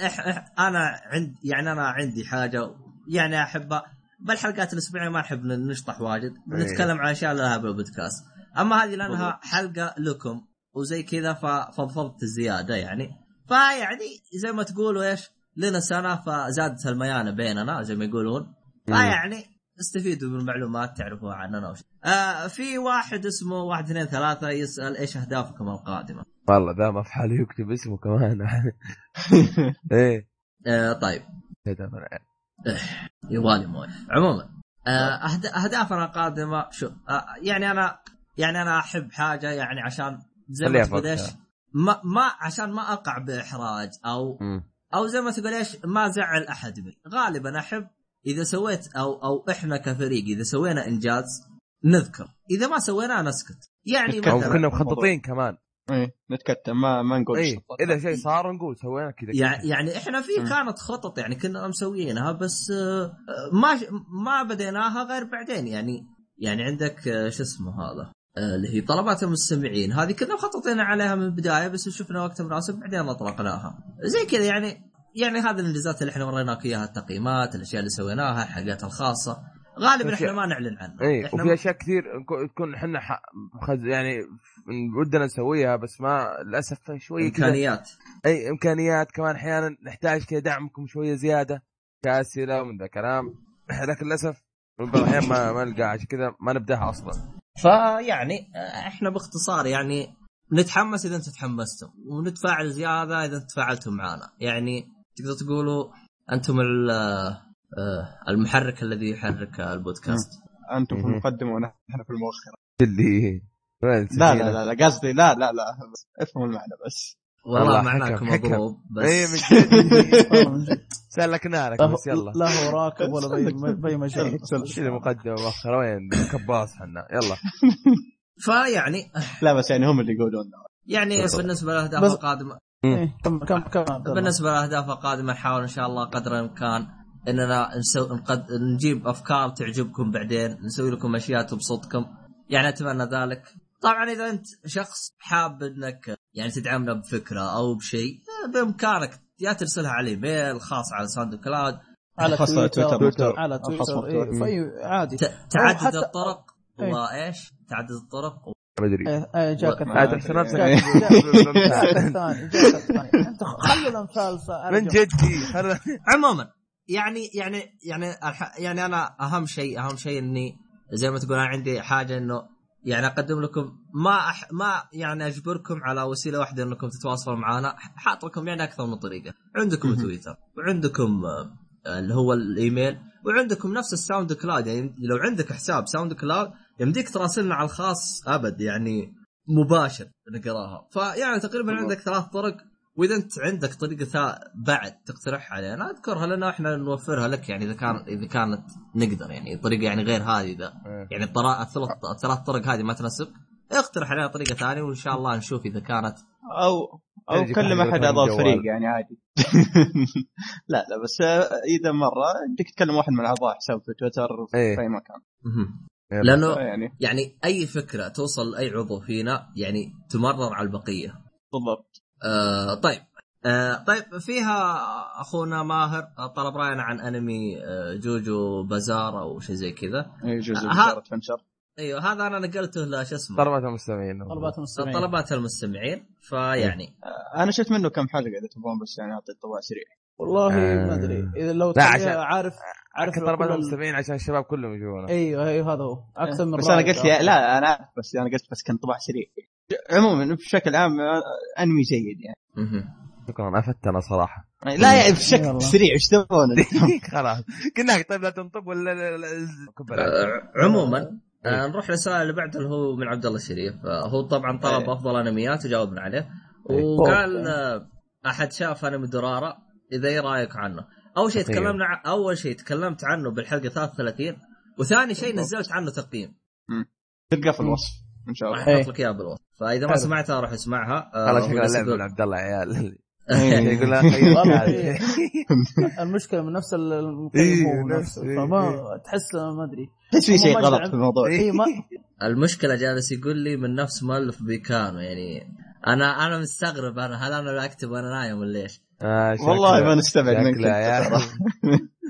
إح إح أنا عند يعني أنا عندي حاجة يعني احبها بالحلقات الأسبوعية ما نحب نشطح واجد إيه. نتكلم عن أشياء لها بالبودكاست أما هذه لأنها حلقة لكم وزي كذا ففضفضت زيادة يعني فيعني زي ما تقولوا إيش لنا سنة فزادت الميانة بيننا زي ما يقولون فيعني استفيدوا من المعلومات تعرفوها عننا وش. آه في واحد اسمه واحد اثنين ثلاثة يسأل إيش أهدافكم القادمة؟ والله ذا ما في حاله يكتب اسمه كمان. إيه. آه طيب. إيه ده أنا- يوالي موي عموما آه، أهد- اهدافنا القادمه شو آه، يعني أنا يعني أنا أحب حاجة يعني عشان زي ما تقول إيش. ما ما عشان ما أقع بإحراج أو. أو زي ما تقول إيش ما زعل أحد مني. غالبا أحب إذا سويت أو أو إحنا كفريق إذا سوينا إنجاز نذكر إذا ما سويناه نسكت يعني مثلا كنا مخططين كمان. إيه نتكتم ما ما نقول اي شطط. إذا شيء صار نقول سوينا كذا يعني يعني إحنا في. كانت خطط يعني كنا مسويينها بس آه، ما ما بديناها غير بعدين يعني. يعني عندك آه، شو اسمه هذا؟ آه، اللي هي طلبات المستمعين. هذه كنا مخططين عليها من البداية بس شفنا وقت مناسب بعدين اطلقناها زي كذا يعني يعني هذه الإنجازات اللي إحنا وريناك إياها التقييمات الأشياء اللي سويناها الحاجات الخاصة. غالبا إحنا ما نعلن عنها اي إحنا وفي أشياء كثير تكون إحنا. خز... يعني ودنا نسويها بس ما للأسف شوي إمكانيات. إي إمكانيات. كمان أحيانا نحتاج كذا دعمكم شوية زيادة كأسئلة ومن ذا كلام. لكن للأسف بعض الأحيان ما ما نلقاها عشان كذا ما نبدأها أصلا. فيعني آه، إحنا باختصار يعني نتحمس إذا أنتم تحمستم ونتفاعل زيادة إذا تفاعلتم معنا يعني تقدر تقولوا أنتم ال- المحرك الذي يحرك البودكاست. أنتم في. المقدمه ونحن في المؤخرة. اللي لا؟ لا لا لا قصدي لا لا لا بس افهموا المعنى بس. والله معناكم. مضروب بس. اي من جد والله من جد. سلكنا لك لا بس يلا. لا هو راكب ولا بي- بي مجال. كذا مقدمه مؤخره وين؟ كباص حنا. يلا. فيعني لا بس يعني هم اللي يقولون. يعني. بالنسبة للاهداف القادمه إيه،. بالنسبة للاهداف القادمة نحاول إن شاء الله قدر الإمكان إننا نسو... نقد... نجيب أفكار تعجبكم بعدين نسوي لكم أشياء تبسطكم. يعني أتمنى ذلك. طبعا إذا أنت شخص حاب إنك يعني تدعمنا بفكرة أو بشيء بإمكانك يا ترسلها على إيميل خاص على SoundCloud على تويتر. على تويتر. إيه عادي. تعدد حتى- الطرق. وايش؟ تعدد الطرق. ما أدري. إيه، إيه، جاك و- الثاني. جاك الثاني. أنت خلوا الأمثال من جدي عموما يعني يعني يعني الح... يعني أنا أهم شيء أهم شيء إني زي ما تقول أنا عندي حاجة إنه يعني أقدم لكم ما أح... ما يعني أجبركم على وسيلة واحدة إنكم تتواصلوا معنا حاط لكم يعني أكثر من طريقة عندكم. تويتر وعندكم آه، اللي هو الإيميل وعندكم نفس ال SoundCloud يعني لو عندك حساب SoundCloud يمديك تراسلنا على الخاص أبد يعني مباشر نقراها فيعني تقريبا. عندك ثلاث طرق وإذا أنت عندك طريقة ثا- بعد تقترحها علينا أذكرها لنا إحنا نوفرها لك يعني إذا كان إذا كانت نقدر يعني طريقة يعني غير هذه إذا إيه. يعني الثلاث الثلاث طرق هذه ما تناسب اقترح علينا طريقة ثانية وإن شاء الله نشوف إذا كانت أو أو كلم أحد أعضاء. الفريق يعني عادي لا لا بس آه، إذا مرة بدك تكلم واحد من أعضاء حساب في تويتر في إيه. أي مكان. لأنه يعني يعني أي فكرة توصل لأي عضو فينا يعني تمرر على البقية بالضبط آه طيب. آه طيب فيها أخونا ماهر طلب رأينا عن أنمي آه جوجو بازار أو شيء زي كذا. اي جزء ها- بشارة فنشر أيوه هذا أنا نقلته لش اسمه؟ طلبات المستمعين. طلبات المستمعين. طلبات المستمعين. فيعني. أنا شفت منه كم حلقة إذا تبغون بس يعني أعطي انطباع سريع. والله آه. ما أدري. إذا لو لا، عشان- عارف عارف طلبات المستمعين عشان الشباب كلهم يجونا أيوه أيوه هذا هو. أكثر من بس أنا قلت لا أنا عارف بس أنا قلت بس كانطباع سريع. عموما بشكل عام آه، أنمي جيد يعني. شكرا افدت أنا صراحة لا يعني بشكل. سريع إيش تبغون خلاص كنا طيب لا تنطب ولا. آه عموما آه نروح للسؤال اللي بعده اللي هو من عبد الله الشريف هو طبعا طلب إيه. أفضل أنميات وجاوبنا عليه إيه. وقال أحد شاف أنمي درارة إذا إيه رأيك عنه أول شيء. تكلمنا أول شيء تكلمت عنه بالحلقة 33 وثاني شيء. نزلت عنه تقييم تلقى في الوصف إن شاء الله راح إيه. أحط لك اياها بالوصف فإذا ما. سمعتها روح أسمعها خلاص هو شكلها بس لعب يقول- من عبد الله عيال إيه. يقول والله إيه. المشكلة من نفس المقيم إيه، هو نفس- نفسه فما. تحس ما أدري تحس في شيء غلط في الموضوع المشكلة جالس يقول لي من نفس مؤلف بيكانو يعني أنا أنا مستغرب أنا هل أنا اللي أكتب وأنا نايم ولا إيش؟ آه، والله ما نستبعد منك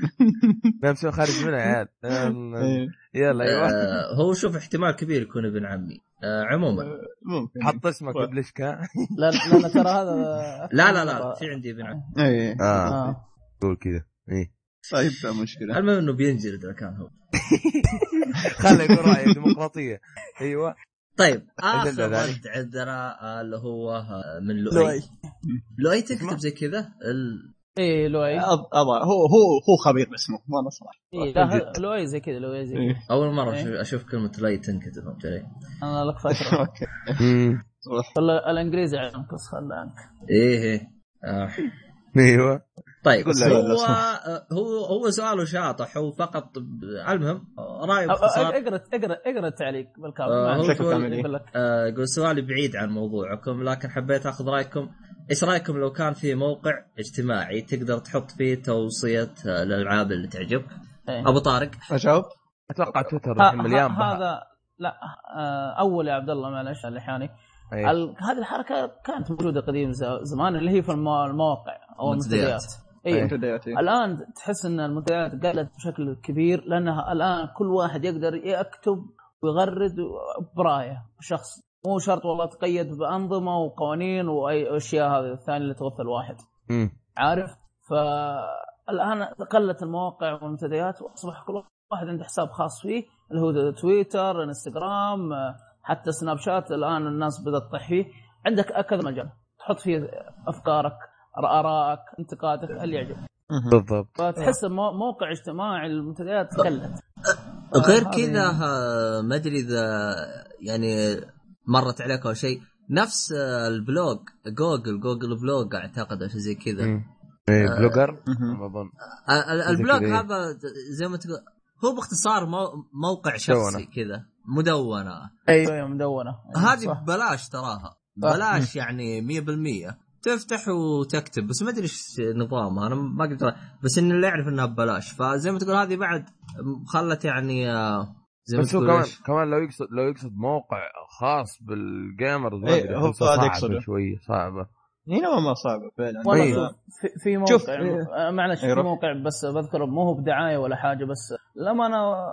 نفسه خارج منها يا عيال إيه. يلا أيوه آه هو شوف احتمال كبير يكون ابن عمي. آه عموما. ممكن. حط اسمك بلشكا لأن لأن ترى هذا لا لا لا في عندي ابن عمي. إيه. آه. آه. قول كذا. إيه. طيب لا مشكلة. المهم إنه بينجلد إذا كان هو. خله يقول رايه ديمقراطيه أيوه. طيب آخر. رد عندنا آه، اللي هو آه، من لؤي. لؤي. لؤي تكتب زي كذا؟ ال... اي لؤي أض- أضع هو هو هو خبير باسمه ما نصرح إيه، لا لؤي زي كذا لؤي زي كذا. إيه. أول مرة إيه. أشوف- أشوف كلمة لؤي تنكتب فهمت علي؟ أنا لك فتره أوكي. والله الإنجليزي عنك بس خل عنك إيه إيه. آه. أيوه. طيب هو هو هو سؤاله شاطح هو فقط المهم رأيه أو- باختصار اقرأ اقرأ اقرأ التعليق بالكامل آه، إيه؟ آه، يقول سؤالي بعيد عن موضوعكم لكن حبيت أخذ رأيكم. إيش رأيكم لو كان في موقع اجتماعي تقدر تحط فيه توصية الألعاب اللي تعجبك إيه. أبو طارق أجاوب أتوقع تويتر الحين مليان هذا لا آه، أول يا عبد الله معلش اللحاني أيوة. ال- هذه الحركة كانت موجودة قديم ز- زمان اللي هي في المو- المواقع أو منتديات. المنتديات اي أيوة. منتديات، إيه. الآن تحس إن المنتديات قلت بشكل كبير لأنها الآن كل واحد يقدر يكتب ويغرد برأيه شخص مو شرط والله تقيد بأنظمة وقوانين وأي أشياء هذه الثانية اللي توفى الواحد. مم. عارف؟ فالآن قلت المواقع والمنتديات وأصبح كل واحد عنده حساب خاص فيه اللي هو تويتر إنستغرام حتى سناب شات الآن الناس بدأت تطيح فيه. عندك كذا مجال تحط فيه أفكارك آرائك انتقادك اللي يعجبك. بالضبط. فتحس مو- موقع اجتماعي المنتديات قلت. غير كذا ما أدري إذا يعني مرت عليك أو شيء. نفس آه، ال blog Google Google blog اعتقد أو شيء زي كذا. مم. إيه Blogger؟ أظن. آه، ال blog إيه. هذا زي ما تقول هو باختصار مو- موقع شخصي كذا. مدونة. أيوه أيوة، مدونة. أيوة، هذه. ببلاش تراها. صح. بلاش يعني 100% تفتح وتكتب بس ما أدري إيش نظامها. أنا ما أقدر بس إن اللي يعرف إنها ببلاش. فزي ما تقول هذه بعد خلت يعني آه، زي بس هو كمان إيش؟ كمان لو يقصد لو يقصد موقع خاص بال gamers ما إيه، أدري هو صعبة يقصده. شوية صعبة هي نوعا ما صعبة فعلا والله إيه. في, في شوف، موقع إيه. آه، معلش في. موقع بس بذكره مو هو بدعاية ولا حاجة بس لما أنا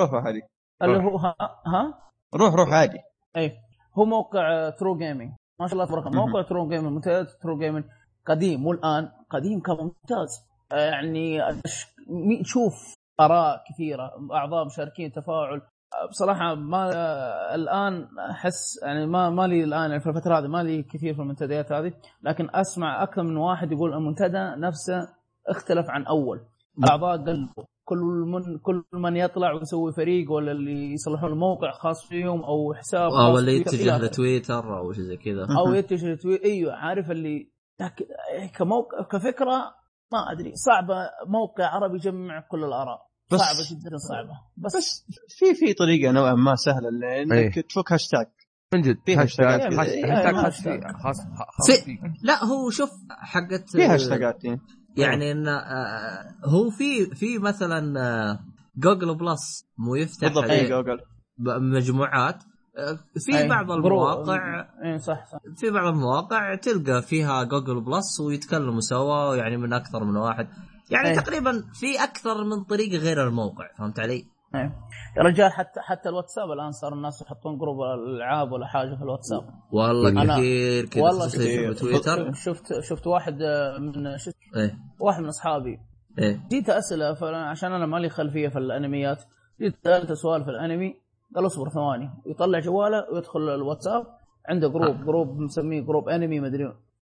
روح هذه اللي. هو ها, ها؟ روح روح عادي اي هو موقع True Gaming ما شاء الله تبارك الله. موقع True Gaming منتديات True Gaming قديم مو الآن قديم كان ممتاز آه، يعني شوف آراء كثيرة أعضاء مشاركين تفاعل. بصراحة ما الآن أحس يعني ما ما لي الآن يعني في الفترة هذه ما لي كثير في المنتديات هذه لكن أسمع أكثر من واحد يقول المنتدى نفسه اختلف عن أول. الاعضاء قلبوا كل من كل من يطلع ويسوي فريق ولا اللي يصلحون الموقع خاص فيهم أو حساب أو اللي يتجه. لتويتر أو شيء زي كذا. أو يتجه توي... أيوه عارف اللي لكن كموقع كفكرة ما أدري. صعبة موقع عربي يجمع كل الآراء. بس- صعبة جدا صعبة. بس, بس في في طريقة نوعا ما سهلة لانك إيه. تفك هاشتاج. من جد. في هاشتاج. هاشتاجات. هاشتاج إيه، خاص هاشتاج. خاص خاص لا هو شوف حقت في هاشتاجات إيه. يعني انه آه، هو في في مثلا آه، Google Plus مو يفتح بالضبط جوجل مجموعات. في أي. بعض. المواقع إي صح صح في بعض المواقع تلقى فيها Google Plus ويتكلموا سوا يعني من أكثر من واحد يعني أي. تقريبا في أكثر من طريقه غير الموقع فهمت علي؟ إيه. يا رجال حتى حتى الواتساب الآن صار الناس يحطون group الالعاب ولا حاجة في الواتساب والله أنا- كثير كذا والله كثير. في تويتر شفت شفت واحد آه، من شفت إيه واحد من أصحابي إيه جيت أسأله عشان أنا مالي خلفية في الأنميات جيت سألته سؤال في الأنمي قال اصبر ثواني. يطلع جواله ويدخل الواتساب. عنده group group مسميه group انمي مدري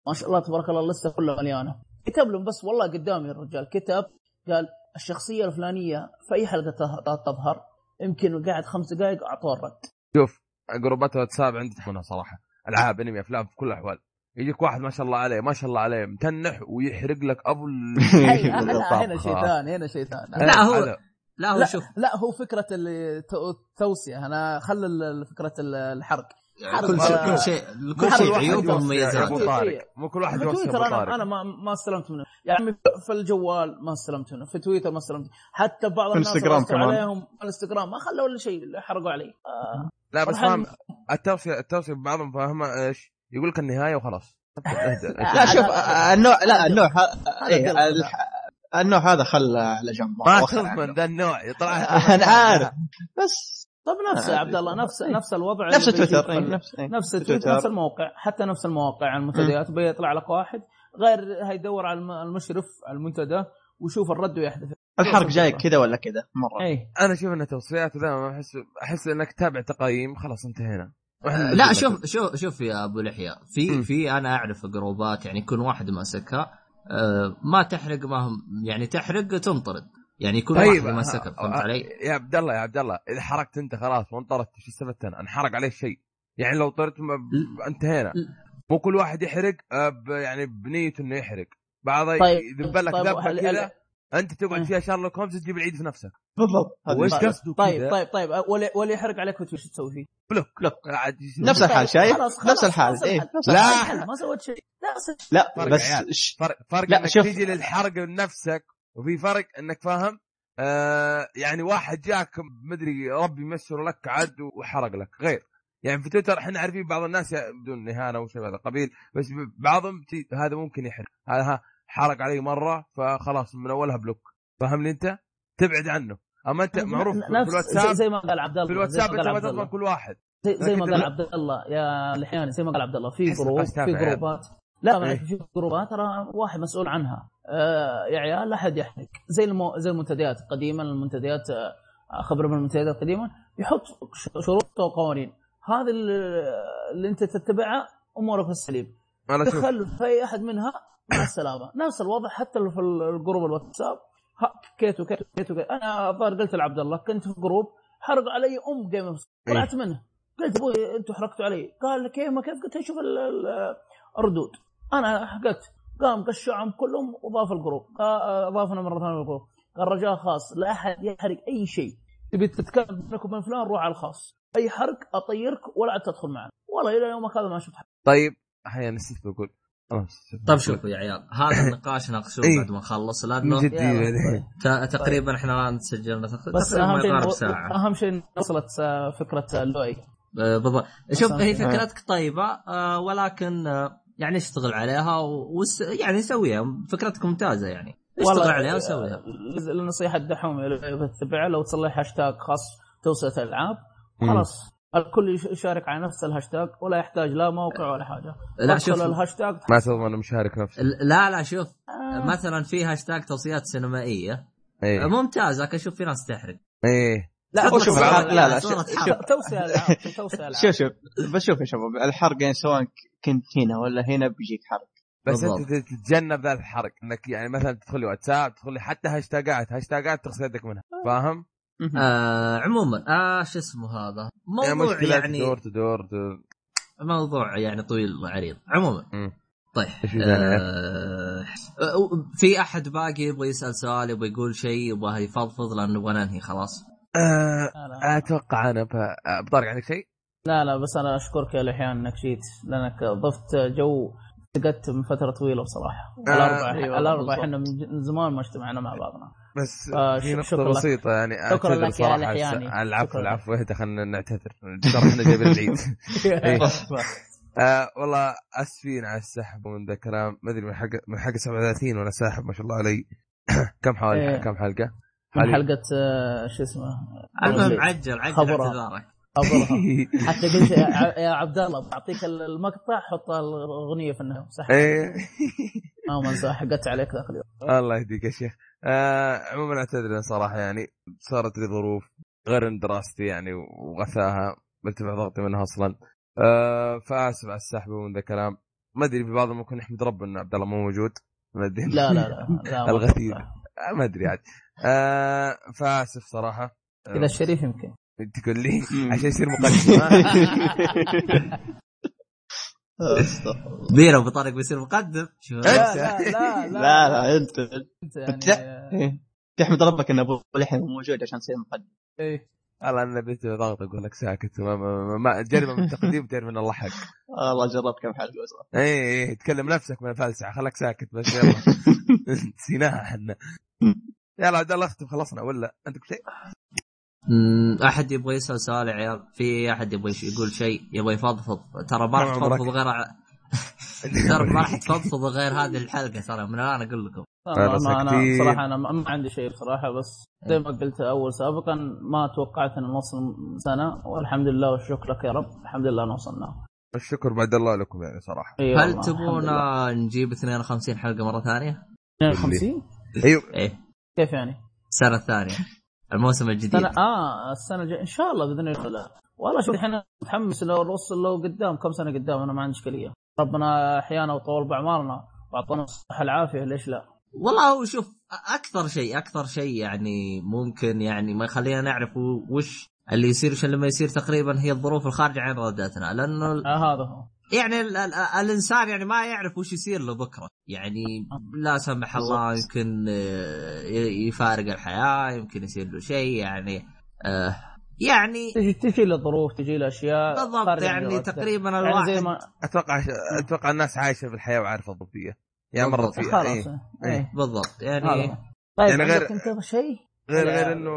ما شاء الله تبارك الله لسه كلها مليانة. كتب لهم بس والله قدامي الرجال. كتب قال الشخصية الفلانية في أي حلقة تظهر. يمكن قاعد خمس دقائق أعطوه الرد. شوف جروبات الواتساب عندي تحملها صراحة. ألعاب انمي أفلام في كل الاحوال يجيك واحد ما شاء الله عليه ما شاء الله عليه متنح ويحرق لك أبو ال- هي- لا بالضبط. هنا شيطان هنا شيطان لا، هو-. لا هو لا شوف. لا هو فكرة توصية. أنا خل فكرة ال- الحرق. حرق كل شيء كل شيء كل شيء عيوب يا ومميزات ابو إيه. طارق. مو كل واحد في يوصي تويتر أنا أنا ما ما استلمت منه. يعني في الجوال ما استلمت منه. في تويتر ما استلمت حتى بعض الناس انستغرام كمان. عليهم الانستغرام ما خلوا ولا شيء اللي حرقوا علي. آه لا بس. فاهم التوصيه التوصية ببعضهم فاهمة إيش؟ يقول لك النهاية وخلاص. اهدى. لا شوف آه، النوع لا النوع إيه، النوع هذا خله على جنب ما. تضمن ذا النوع يطلع أنا عارف. بس طب نفسه يا عبد الله نفس نفس الوضع نفس تويتر إيه، ال- نفس إيه. نفس تويتر. نفس الموقع حتى نفس المواقع المنتديات بيطلع لك واحد. غير هيدور على الم- المشرف على المنتدى ويشوف الرد ويحذف الحرق جاي كذا ولا كذا مرة. أنا أشوف انها توصيات ودائما احس أحس إنك تتابع تقايم خلاص انتهينا. لا. شوف شوف شوف يا أبو لحية. في. في أنا أعرف جروبات يعني يكون واحد ماسكها. ما تحرق ما هم يعني تحرق تنطرد يعني يكون طيب واحد فهمت آه، علي؟ يا عبد الله يا عبد الله إذا حرقت أنت خلاص وانطردت إيش استفدت أنا؟ انحرق عليه شيء يعني لو طرت انتهينا مو كل واحد يحرق آه، ب- يعني بنيته إنه يحرق بعض طيب، يذب لك طيب، ذبه كذا أنت تقعد. فيها شارلوك هومز تجيب العيد في نفسك. بالضبط. هذا وايش. قصده طيب؟ طيب طيب. واللي يحرق عليك في تويتر إيش تسوي فيه؟ block. block. عاد نفس الحال شايف؟ نفس الحال إيه. لا. ما سويت شيء. لا لا بس فرق فرق لا، إنك شوف. تيجي للحرق لنفسك وفي فرق إنك فاهم؟ آه يعني واحد جاك مدري ربي يمسر لك عد وحرق لك غير. يعني في تويتر إحنا عارفين بعض الناس بدون اهانه وشيء من هذا القبيل بس بعضهم تي- هذا ممكن يحرق. هذا حرق علي مرة فخلاص من أولها بلوك. فاهمني أنت؟ تبعد عنه. أما أنت معروف في الواتساب زي, ما قال عبد الله في الواتساب أنت ما تضمن كل واحد. زي, زي ما قال عبد الله يا لحياني زي ما قال عبد الله. في group في. جروبات. لا ما إيه. في جروبات ترى واحد مسؤول عنها. آه يا عيال لا أحد يحرق. زي المو... زي المنتديات قديما المنتديات آه، خبر من المنتديات قديما يحط شروط وقوانين. هذه اللي, اللي أنت تتبعها أمورك في السليم. تخلف في أي أحد منها مع السلامة. نفس الوضع حتى في ال group الواتساب. كيتو كيتو كيتو, كيتو. أنا الظاهر قلت لعبد الله كنت في group حرق علي أم Game of طلعت منه. قلت أبوي أنتم حرقتوا علي. قال كيف ما كيف؟ قلت شوف ال- ال- الردود. أنا قلت قام قشعهم كلهم وضاف ال group. أضافنا مرة ثانية ال group قال رجاء خاص لا أحد يحرق أي شيء. تبي تتكلم بينك وبين فلان روح على الخاص. أي حرق أطيرك ولا عاد تدخل معنا. والله إلى يومك هذا ما شفت حرق. طيب أحيانا نسيت بقول. طيب شوفوا يا عيال هذا النقاش ناقشوه إيه. بعد ما نخلص لأنه تقريبا إحنا الان سجلنا بس تقريبا أهم شيء يقارب ساعه أهم شيء وصلت آه، فكرة اللؤي آه، بالضبط. شوف هي. فكرتك طيبة آه، ولكن آه، يعني اشتغل عليها وس... يعني سويها. فكرتك ممتازة يعني. اشتغل عليها وسويها. النصيحه الدحوم اللي تتبعها لو تصلح هاشتاج خاص توسعة الألعاب مم. خلاص. الكل يش- يشارك على نفس الهاشتاج ولا يحتاج لا موقع ولا حاجة. لا شوف الهاشتاج. ما تضمن مشارك نفسه. لا لا شوف آه. مثلا في هاشتاج توصيات سينمائية. إيه. ممتاز لكن شوف في ناس تحرق. إيه. لا شوف لا، لا، شوف- العاب شوف شوف بشوف يا شباب الحرق يعني سواء كنت هنا ولا هنا بيجيك حرق. بس بالضبط. أنت تتجنب ذا الحرق إنك يعني مثلا تدخل لي واتساب تدخل لي حتى هاشتاجات هاشتاجات تغسل يدك منها فاهم؟ آه عموما آه شو اسمه هذا موضوع يعني دور تدور تدور. موضوع يعني طويل وعريض عموما مم. طيب؟ آه في أحد باقي يبغى يسأل سؤال يبغى يقول شيء يبغى يفضفض لأنه نبغى ننهي خلاص آه، لا لا. أتوقع أنا بطارق عندك شيء؟ لا لا بس أنا أشكرك يا لحيان إنك جيت لأنك ضفت جو فقدت من فترة طويلة بصراحة آه، الاربع أيوة، الاربع بالضبط. إحنا من زمان ما اجتمعنا مع بعضنا بس آه، في نقطة لك. بسيطة يعني شكراً أعتذر لك يا صراحة لحياني. العفو. العفو اهدى خلينا نعتذر ترى إحنا جايبين العيد إيه. آه والله أسفين على السحب ومن ذا الكلام ما أدري من حق من حق 37 وأنا ساحب ما شاء الله علي كم حوالي إيه. كم حلقة؟ من حلقة آه، شو اسمه المهم عجل عجل. اعتذارك حتى قلت يا عبد الله بعطيك المقطع حط الأغنية في النهاية. صح. إيه. ما انسى حقدت عليك ذاك اليوم. الله يهديك يا شيخ. آه عموما أعتذر صراحة يعني صارت لي ظروف غير دراستي يعني وغثاها مرتفع ضغطي منها أصلا. آه فآسف على السحب ومن ذا الكلام. ما أدري في بعض ممكن نحمد ربنا إن عبد الله مو موجود. ما أدري. لا لا لا, لا. أتوقع. آه، ما أدري عاد. آه فآسف صراحة. آه، اذا الشريف يمكن. تقول لي. عشان يصير مقدم أستغفر الله. بيرو ابو طارق بيصير مقدم. لا لا لا أنت. أنت يعني. أنت- إيه. تحمد ربك إن أبو لحم موجود عشان تصير مقدم. إيه. والله أنا بديت ضغط أقول لك ساكت. ما, ما, جربه من التقديم تعرف إن الله حق. والله جربت كم حلقه صراحة اي اي تكلم نفسك من الفلسعه خلك ساكت بس يلا. نسيناها إحنا يلا عبد الله اختم. خلصنا ولا؟ عندك شيء؟ أحد يبغى يسأل سؤال يا عيال؟ في أحد يبغى يقول شيء؟ يبغى يفضفض. ترى ما راح تفضفض غير ترى ما راح تفضفض غير هذه الحلقة ترى من الآن أقول لكم. والله أنا ما أنا. صراحة أنا ما عندي شيء بصراحة بس زي ما قلت أول سابقا ما توقعت إن نوصل سنة والحمد لله والشكر لك يا رب. الحمد لله وصلنا الشكر بعد الله لكم يعني صراحة. إي هل تبون. نجيب 52 حلقة مرة ثانية؟ 52 أيوه إيه. كيف يعني؟ السنة الثانية. الموسم الجديد. سنة آه السنة الجاية. إن شاء الله بإذن الله. والله شوف الحين متحمس لو نوصل له قدام كم سنة قدام؟ أنا ما عندي إشكالية. ربنا أحيانا وطول بأعمارنا وأعطانا الصحة العافيه ليش لا؟ والله هو شوف أكثر شيء أكثر شيء يعني ممكن يعني ما يخلينا نعرف وش اللي يصير عشان لما يصير تقريبا هي الظروف الخارجة عن ارادتنا لأنه آه هذا هو. يعني ال ال الإنسان يعني ما يعرف وش يصير له بكرة يعني لا سمح الله يمكن آه، يفارق الحياة يمكن يصير له شيء يعني آه يعني تجي تجي له ظروف تجي له أشياء بالضبط يعني. تقريبا يعني الواحد زي ما أتوقع أتوقع الناس عايشة في الحياة وعارفة الضبطيه يعني مرت. فيها خلاص إيه. إيه بالضبط يعني هو. طيب يعني يعني غير- غير أنت شيء؟ غير يعني- غير إنه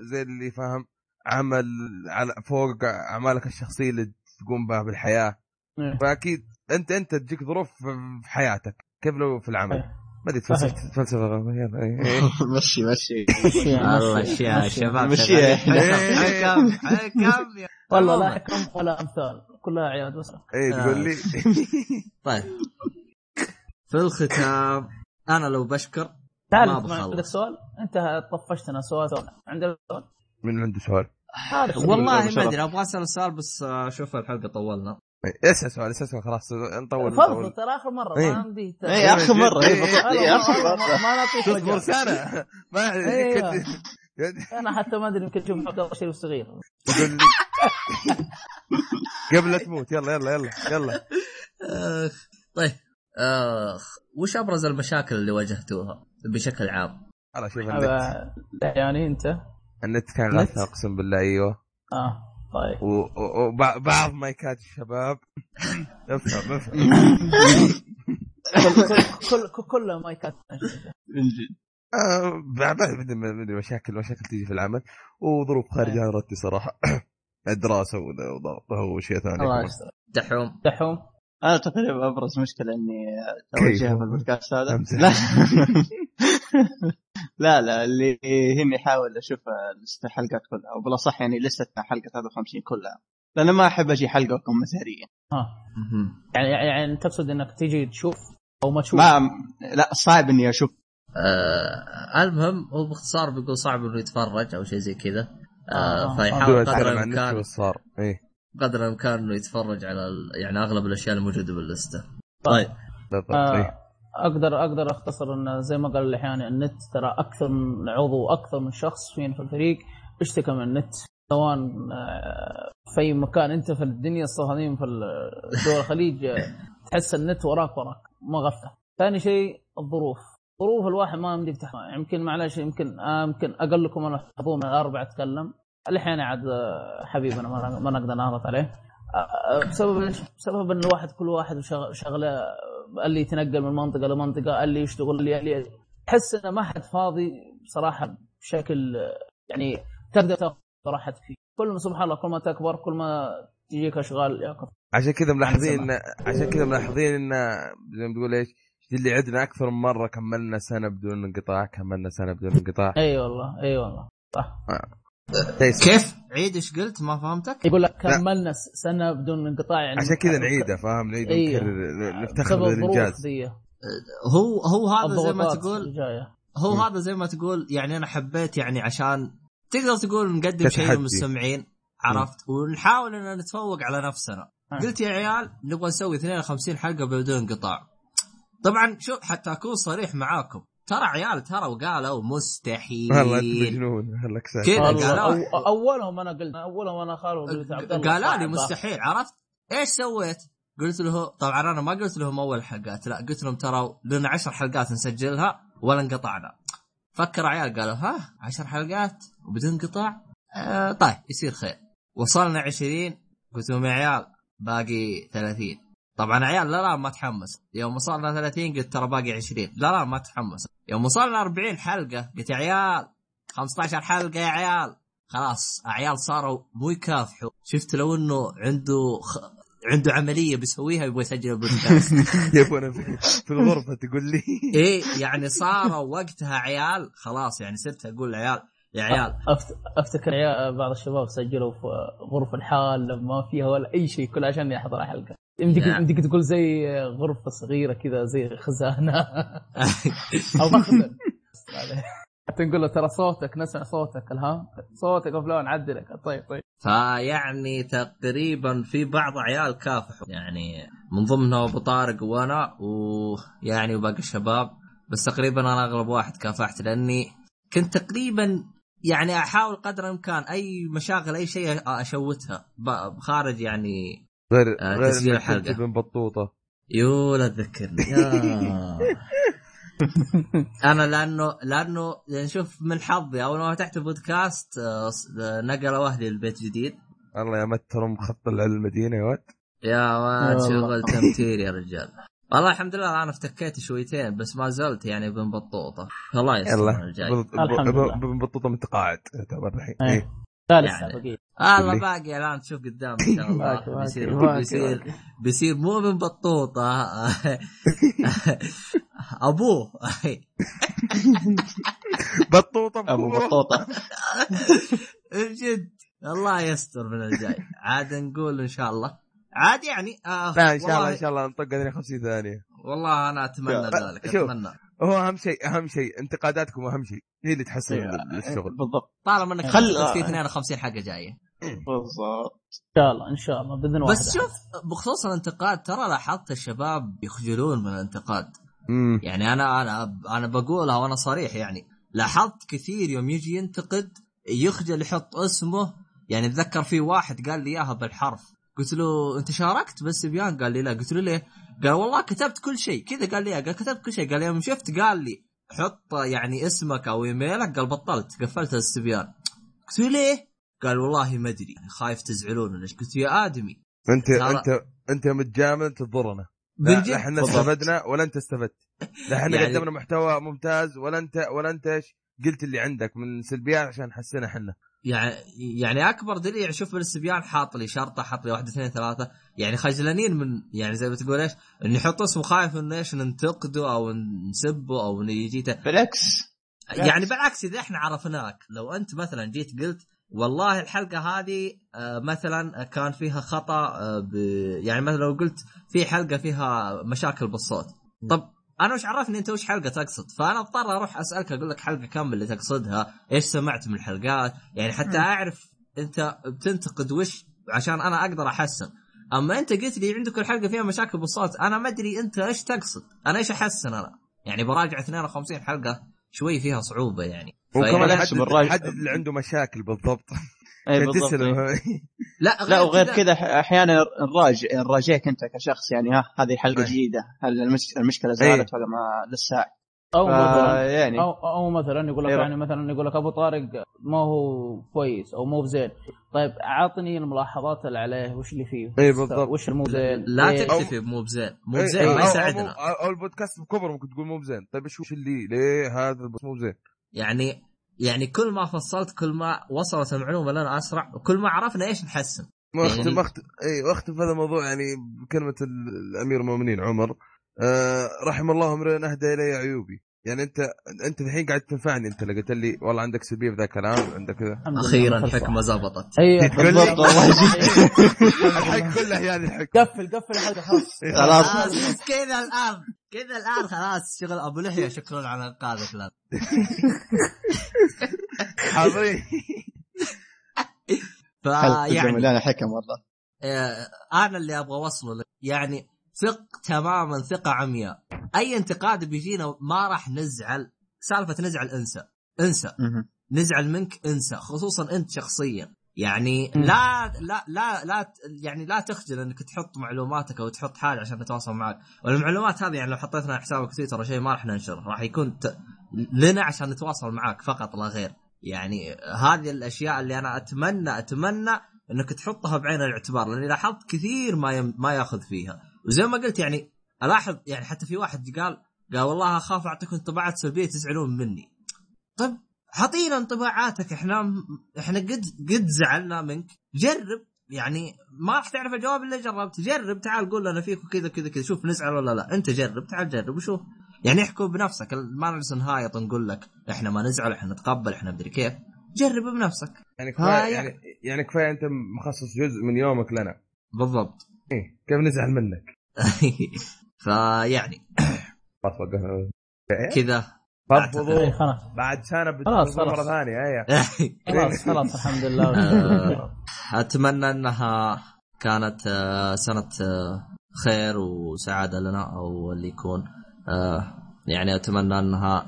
زي اللي فاهم عمل على فوق أعمالك الشخصية اللي تقوم بها بالحياة إيه. فأكيد انت أنت تجيك ظروف في حياتك. كيف لو في العمل؟ إيه. ما أدري. تفلسف تفلسف. يلا إيه، إيه. مشي. مشي مشي- مشي- الشيء مشي. يا- والله لا. حكم ولا أمثال. كلها عياد بس. إيه آه. تقول لي. طيب. في الختام أنا لو بشكر تعال ما. عندك سؤال؟ أنت طفشتنا سؤال. عندك سؤال؟ من عنده سؤال؟ والله. ما أدري أبغى أسأل سؤال بس آه، أشوف الحلقة طولنا. إيه، اسأل سؤال اسأل سؤال خلاص نطول فضل نطول. ترى آخر مرة إيه. ما عندي اي آخر مرة. اي ما- مرة. ما نعطيك. سنه ما أنا حتى ما أدري يمكن أشوف عبد الله شريف صغير. قبل لا تموت. يلا يلا يلا يلا. أخ طيب. أخ وش أبرز المشاكل اللي واجهتوها بشكل عام؟ خلاص شوف النت. يعني أنت؟ النت كان؟ غثى اقسم بالله أيوه. آه. طيب. وبعض مايكات الشباب. افهم افهم كل كل كل كلها مايكات من بعد ادري مشاكل مشاكل تيجي في العمل. وظروف خارجه عن ارادتي صراحة. الدراسة وضغطها وشيء ثاني. الله. يستر. دحوم. دحوم؟ أنا تقريبا أبرز مشكلة إني اوجهها في البودكاست هذا. لا. لا لا اللي هني أحاول أشوف الحلقات كلها أو بالاصح يعني لستة حلقة 53 كلها لأن ما أحب أجي حلقة واكون مثاليه ها مهم. يعني يعني تقصد إنك تجي تشوف أو ما تشوف؟ ما لا صعب إني أشوف. آه المهم هو باختصار بيقول صعب إنه يتفرج أو شيء زي كذا. آه آه. فيحاول بدون قدر الامكان صار إيه. قدر الإمكان إنه يتفرج على ال- يعني أغلب الأشياء الموجودة باللستة. طيب. بالضبط آه إيه. أقدر أقدر أختصر انه زي ما قال الاحيان النت ترى أكثر من عضو وأكثر من شخص فينا في الفريق. اشتكى من النت. سواء آه، في أي مكان أنت في الدنيا الصهاينين في دول الخليج آه، تحس النت وراك وراك. ما غفله. ثاني شيء الظروف. ظروف الواحد ما يمديك تحمل يمكن معلش يمكن آه، يمكن اقلكم أنا حضور من الأربعة أتكلم. الاحيان عاد حبيبنا ما نقدر نغلط عليه. بسبب؟ بسبب إن الواحد كل واحد شغلة اللي يتنقل من منطقة لمنطقة اللي يشتغل اللي, اللي تحس إنه ما حد فاضي بصراحه بشكل آه، يعني تقدر تاخذ راحتك فيه كل ما سبحان الله كل ما تكبر كل ما تجيك أشغال يا كفر. عشان كذا ملاحظين. إن- عشان كذا ملاحظين إن زي ما تقول إيش اللي عدنا أكثر من مرة كملنا سنة بدون انقطاع كملنا سنة بدون انقطاع أي والله أي والله صح تيس. كيف؟ عيد إيش قلت؟ ما فهمتك؟ يقول لك كملنا سنة بدون انقطاع يعني عشان كذا نعيده فاهم؟ نعيد أيوه. ونكرر نفتخر بالانجاز هو هو هذا زي ما تقول هو. هذا زي ما تقول يعني أنا حبيت يعني عشان تقدر تقول نقدم شيء. للمستمعين عرفت؟ ونحاول إن نتفوق على نفسنا. آه. قلت يا عيال نبغى نسوي 52 حلقة بدون انقطاع. طبعا شوف حتى أكون صريح معاكم. ترى عيال ترى وقالوا مستحيل. والله انت مجنون لك ساعه كذا قالوا أولهم أنا قلت أولهم أنا خالو الله قالوا لي. مستحيل عرفت؟ إيش سويت؟ قلت له طبعا أنا ما قلت لهم أول حلقات لا قلت لهم ترى لنا عشر حلقات نسجلها ولا انقطعنا. فكر عيال قالوا ها عشر حلقات وبدون انقطاع آه طيب يصير خير. وصلنا عشرين قلت لهم يا عيال باقي ثلاثين. طبعا عيال لا لا ما تحمس. يوم وصلنا 30 قلت ترى باقي 20 لا لا ما تحمس. يوم وصلنا 40 حلقة قلت يا عيال 15 حلقة يا عيال. خلاص عيال صاروا مو يكافحوا. شفت لو إنه عنده خ... عنده عملية بيسويها يبغى يسجل البودكاست. يبغى في في الغرفة تقول لي. إيه يعني صاروا وقتها عيال خلاص يعني صرت أقول عيال يا عيال. أفتكر عيال بعض الشباب سجلوا في غرفة الحال ما فيها ولا أي شيء كل عشان يحضر حلقه يمديك نعم. يمديك تقول زي غرفة صغيرة كذا زي خزانة. أو مخزن حتى نقول له ترى صوتك نسمع صوتك الها؟ صوتك فلان عدلك. طيب طيب. فيعني تقريبا في بعض عيال كافحوا. يعني من ضمنهم أبو طارق وأنا ويعني وباقي الشباب بس تقريبا أنا أغلب واحد كافحت لأني كنت تقريبا يعني أحاول قدر الإمكان أي مشاغل أي شيء أشوتها خارج يعني غير آه، غير تسجيل الحلقة. كنت ابن بطوطة يو لا تذكرني يا. أنا لأنه لأنه يعني شوف من حظي أول ما فتحت البودكاست آه، نقلوا أهلي البيت جديد الله يا مترم خط على المدينة يا ولد يا ولد والله. شغل تمثيل يا رجال والله الحمد لله أنا افتكيت شويتين بس ما زلت يعني ابن بطوطه الله يستر يلا. الجاي. بن- الحمد بن- لله. بن بطوطه متقاعد تعتبر الحين. إيه. إيه. لا لسه يعني. بقيت الله باقي الآن تشوف قدام إن شاء الله. باقي- باقي- بيصير باقي- بيصير باقي. بيصير مو ابن بطوطه أبوه. بطوطة أبو. بطوطة. جد الله يستر من الجاي. عاد نقول إن شاء الله. عاد يعني آه لا إن شاء الله إن شاء الله نطق 50 ثانية. والله أنا أتمنى ذلك شوف. أتمنى. هو أهم شيء أهم شيء انتقاداتكم أهم شيء هي اللي تحسن إيه. الشغل. بالضبط. طالما إنك خل-. في 52 حلقه جاية. بالضبط. إن شاء الله إن شاء الله بإذن واحد. بس شوف بخصوص الانتقاد ترى لاحظت الشباب يخجلون من الانتقاد. امم يعني أنا أنا أنا بقولها وأنا صريح يعني. لاحظت كثير يوم يجي ينتقد يخجل يحط اسمه. يعني اتذكر في واحد قال لي إياها بالحرف. قلت له أنت شاركت؟ بالاستبيان قال لي لا. قلت له ليه؟ قال والله كتبت كل شيء. كذا قال لي. قال كتبت كل شيء. قال يوم شفت؟ قال لي حط يعني اسمك أو إيميلك. قال بطلت. قفلت الاستبيان قلت له ليه؟ قال والله ما أدري خايف تزعلون. ولا. قلت يا آدمي. أنت أنت أنت يوم تجامل تضرنا لا إحنا. استفدنا ولا أنت استفدت. لا إحنا يعني- قدمنا محتوى ممتاز ولا أنت ولا أنت إيش؟ قلت اللي عندك من سلبيات عشان نحسنها إحنا. يعني يعني أكبر دليل شوف بالاستبيان حاط لي شرطة حاط لي واحد اثنين ثلاثة. يعني خجلانين من يعني زي ما تقول إيش؟ انه يحط اسمه خايف إنه إيش؟ ننتقده أو نسبه أو انه يجي بالعكس. يعني بالعكس إذا إحنا عرفناك لو أنت مثلا جيت قلت والله الحلقة هذه آه، مثلا كان فيها خطأ آه، ب... يعني مثلا لو قلت في حلقة فيها مشاكل بالصوت. طب أنا وش عرفني أنت وش حلقة تقصد؟ فأنا أضطر أروح أسألك أقول لك حلقة كم اللي تقصدها إيش سمعت من الحلقات؟ يعني حتى. أعرف أنت بتنتقد وش عشان أنا أقدر أحسن. أما أنت قلت لي عندك الحلقة فيها مشاكل بالصوت أنا ما أدري أنت إيش تقصد؟ أنا إيش أحسن أنا؟ يعني براجع 52 حلقة شوي فيها صعوبة يعني. وكمان حدد بالراجع. حدد اللي عنده مشاكل بالضبط. اي بالضبط تسأله. لا لا وغير كذا ح- أحيانا نراجع نراجعك أنت كشخص يعني ها هذه حلقة. جديدة هل المش- المشكلة. زالت ولا ما لسه أو مثلا يعني أو أو مثلا يقول لك أيوة. يعني مثلا يقول لك أبو طارق ما هو كويس أو مو بزين طيب عطني الملاحظات اللي عليه وش اللي فيه إيه بالضبط. وش المو زين لا ليه؟ تكتفي بمو بزين مو إيه، بزين إيه، ما يساعدنا أو, أو البودكاست بكبر ممكن تقول مو بزين طيب إيش وش اللي ليه هذا بس مو بزين يعني يعني كل ما فصلت كل ما وصلت المعلومة لنا أسرع وكل ما عرفنا إيش نحسن. ما يعني- اختم اختم إي واختم في هذا الموضوع يعني بكلمة ال- الأمير المؤمنين عمر. آه رحم الله امرئ اهدى إلي عيوبي. يعني أنت أنت الحين قاعد تنفعني أنت اللي قلت لي والله عندك سلبيه في ذا الكلام عندك كذا. أخيرا. الحكمة زبطت. أيوه تقول لي؟ بالضبط والله. الحق كله يعني الحق قفل قفل الحلقة خلاص. خلاص. بس كذا الآن كذا الآن خلاص. شغل أبو لحيه شكرا على إنقاذك الآن. حاضرين حلقه فيعني حكم والله. آه، أنا اللي أبغى أوصله لك. يعني ثق تماما ثقة عمياء. أي انتقاد بيجينا ما راح نزعل. سالفة نزعل انسى. انسى. نزعل منك انسى خصوصا أنت شخصيا. يعني. لا لا لا لا يعني لا تخجل أنك تحط معلوماتك أو تحط حاجة عشان نتواصل معك. والمعلومات هذه يعني لو حطيتها على حسابك تويتر شيء ما راح ننشره راح يكون ت... لنا عشان نتواصل معك فقط لا غير. يعني هذه الأشياء اللي أنا أتمنى أتمنى أنك تحطها بعين الاعتبار لأني لاحظت كثير ما يم... ما ياخذ فيها. وزي ما قلت يعني ألاحظ يعني حتى في واحد قال قال والله أخاف اعطيكم انطباعات سلبية تزعلون مني. طيب اعطينا انطباعاتك إحنا إحنا قد قد زعلنا منك. جرب يعني ما راح تعرف الجواب إلا جربت. جرب تعال قول لنا فيك كذا كذا كذا. شوف نزعل ولا لا. أنت جرب تعال جرب وشوف. يعني احكوا بنفسك ما نجلس نهايط نقول لك إحنا ما نزعل إحنا نتقبل إحنا مدري كيف. جرب بنفسك. يعني كفاية يعني يعني كفاية أنت مخصص جزء من يومك لنا. بالضبط. إيه كيف نزعل منك؟ فيعني خلاص وقفنا. كذا. فضفضوا إيه، بعد سنة خلاص، مرة خلاص. ثانية. إيه خلاص خلاص الحمد لله. آه، أتمنى إنها كانت آه، سنة آه، خير وسعادة لنا أو اللي يكون. يعني أتمنى إنها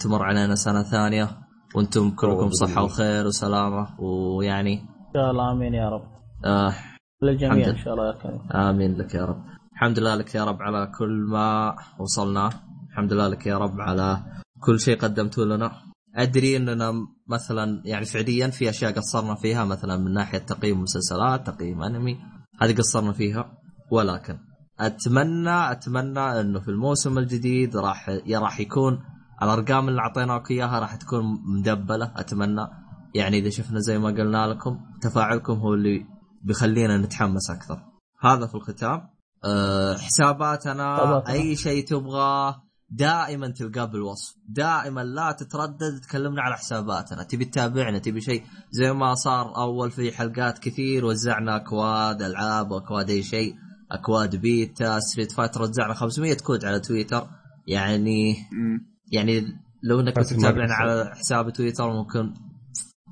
تمر علينا سنة ثانية. وأنتم كلكم صحة. وخير وسلامة. ويعني إن شاء الله آمين يا رب. آه للجميع إن. شاء الله يا كريم. آمين لك يا رب. الحمد لله لك يا رب على كل ما وصلنا. الحمد لله لك يا رب على كل شيء قدمته لنا. أدري أننا مثلا يعني فعليا في أشياء قصرنا فيها مثلا من ناحية تقييم مسلسلات تقييم أنمي هذه قصرنا فيها. ولكن أتمنى أتمنى أنه في الموسم الجديد راح راح يكون الأرقام اللي أعطيناك إياها راح تكون مدبلة. أتمنى. يعني إذا شفنا زي ما قلنا لكم تفاعلكم هو اللي بيخلينا نتحمس أكثر. هذا في الختام. أه حساباتنا. أي شيء تبغاه دائما تلقاه بالوصف. دائما لا تتردد تكلمنا على حساباتنا. تبي تتابعنا تبي شيء زي ما صار أول في حلقات كثير وزعنا أكواد ألعاب وأكواد أي شيء. أكواد beta Street Fighter وزعنا 500 كود على تويتر. يعني مم. يعني لو إنك تتابعنا. على حساب تويتر ممكن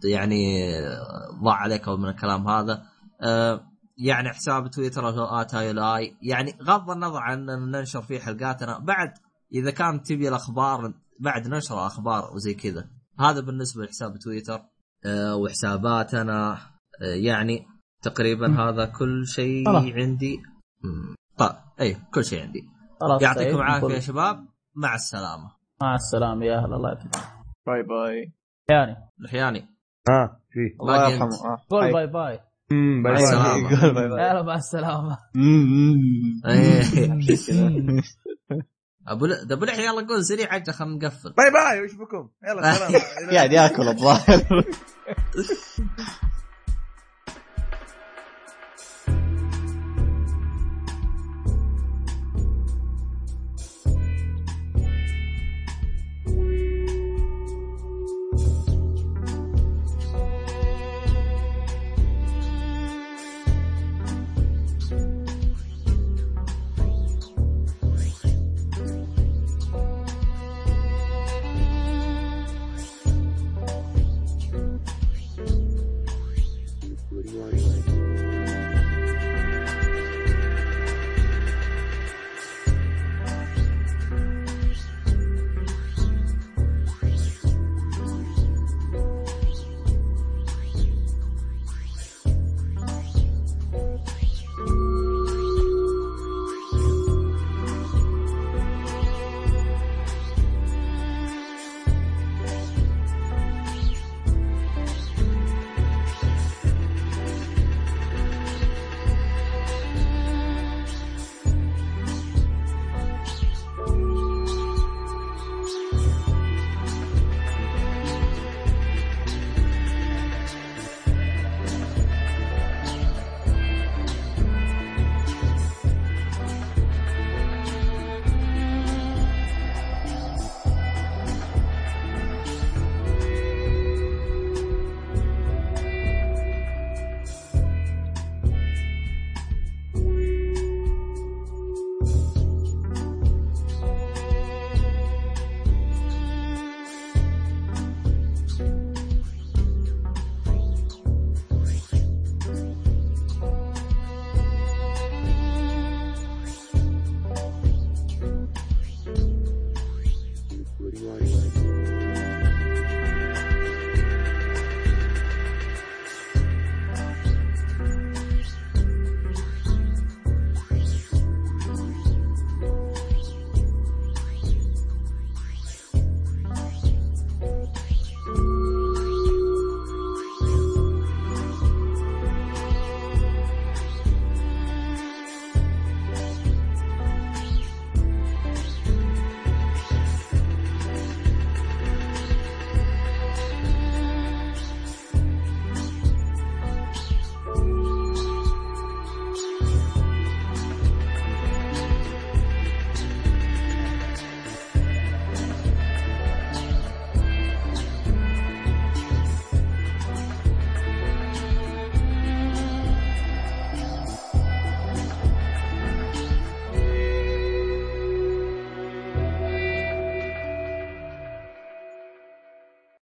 يعني ضاع عليك أو من الكلام هذا. يعني حساب تويتر هو at I يعني غض النظر عن ان ننشر فيه حلقاتنا بعد إذا كان تبي الأخبار بعد ننشر أخبار وزي كذا. هذا بالنسبة لحساب تويتر أه وحساباتنا. أه يعني تقريبا مم. هذا كل شيء. عندي. طيب اي كل شيء عندي. خلاص يعطيكم طيب، العافية يا شباب. مع السلامة. مع السلامة يا أهلا الله. يعطيك باي باي. يعني لحياني. ها في. الله يرحمه. آه. باي باي. مم، باي مع باي. يلا مع السلامة. إيه. أبو ده أبو لحية يلا قول سريع عجل خلينا نقفل باي باي وش بكم يلا سلام قاعد ياكل الظاهر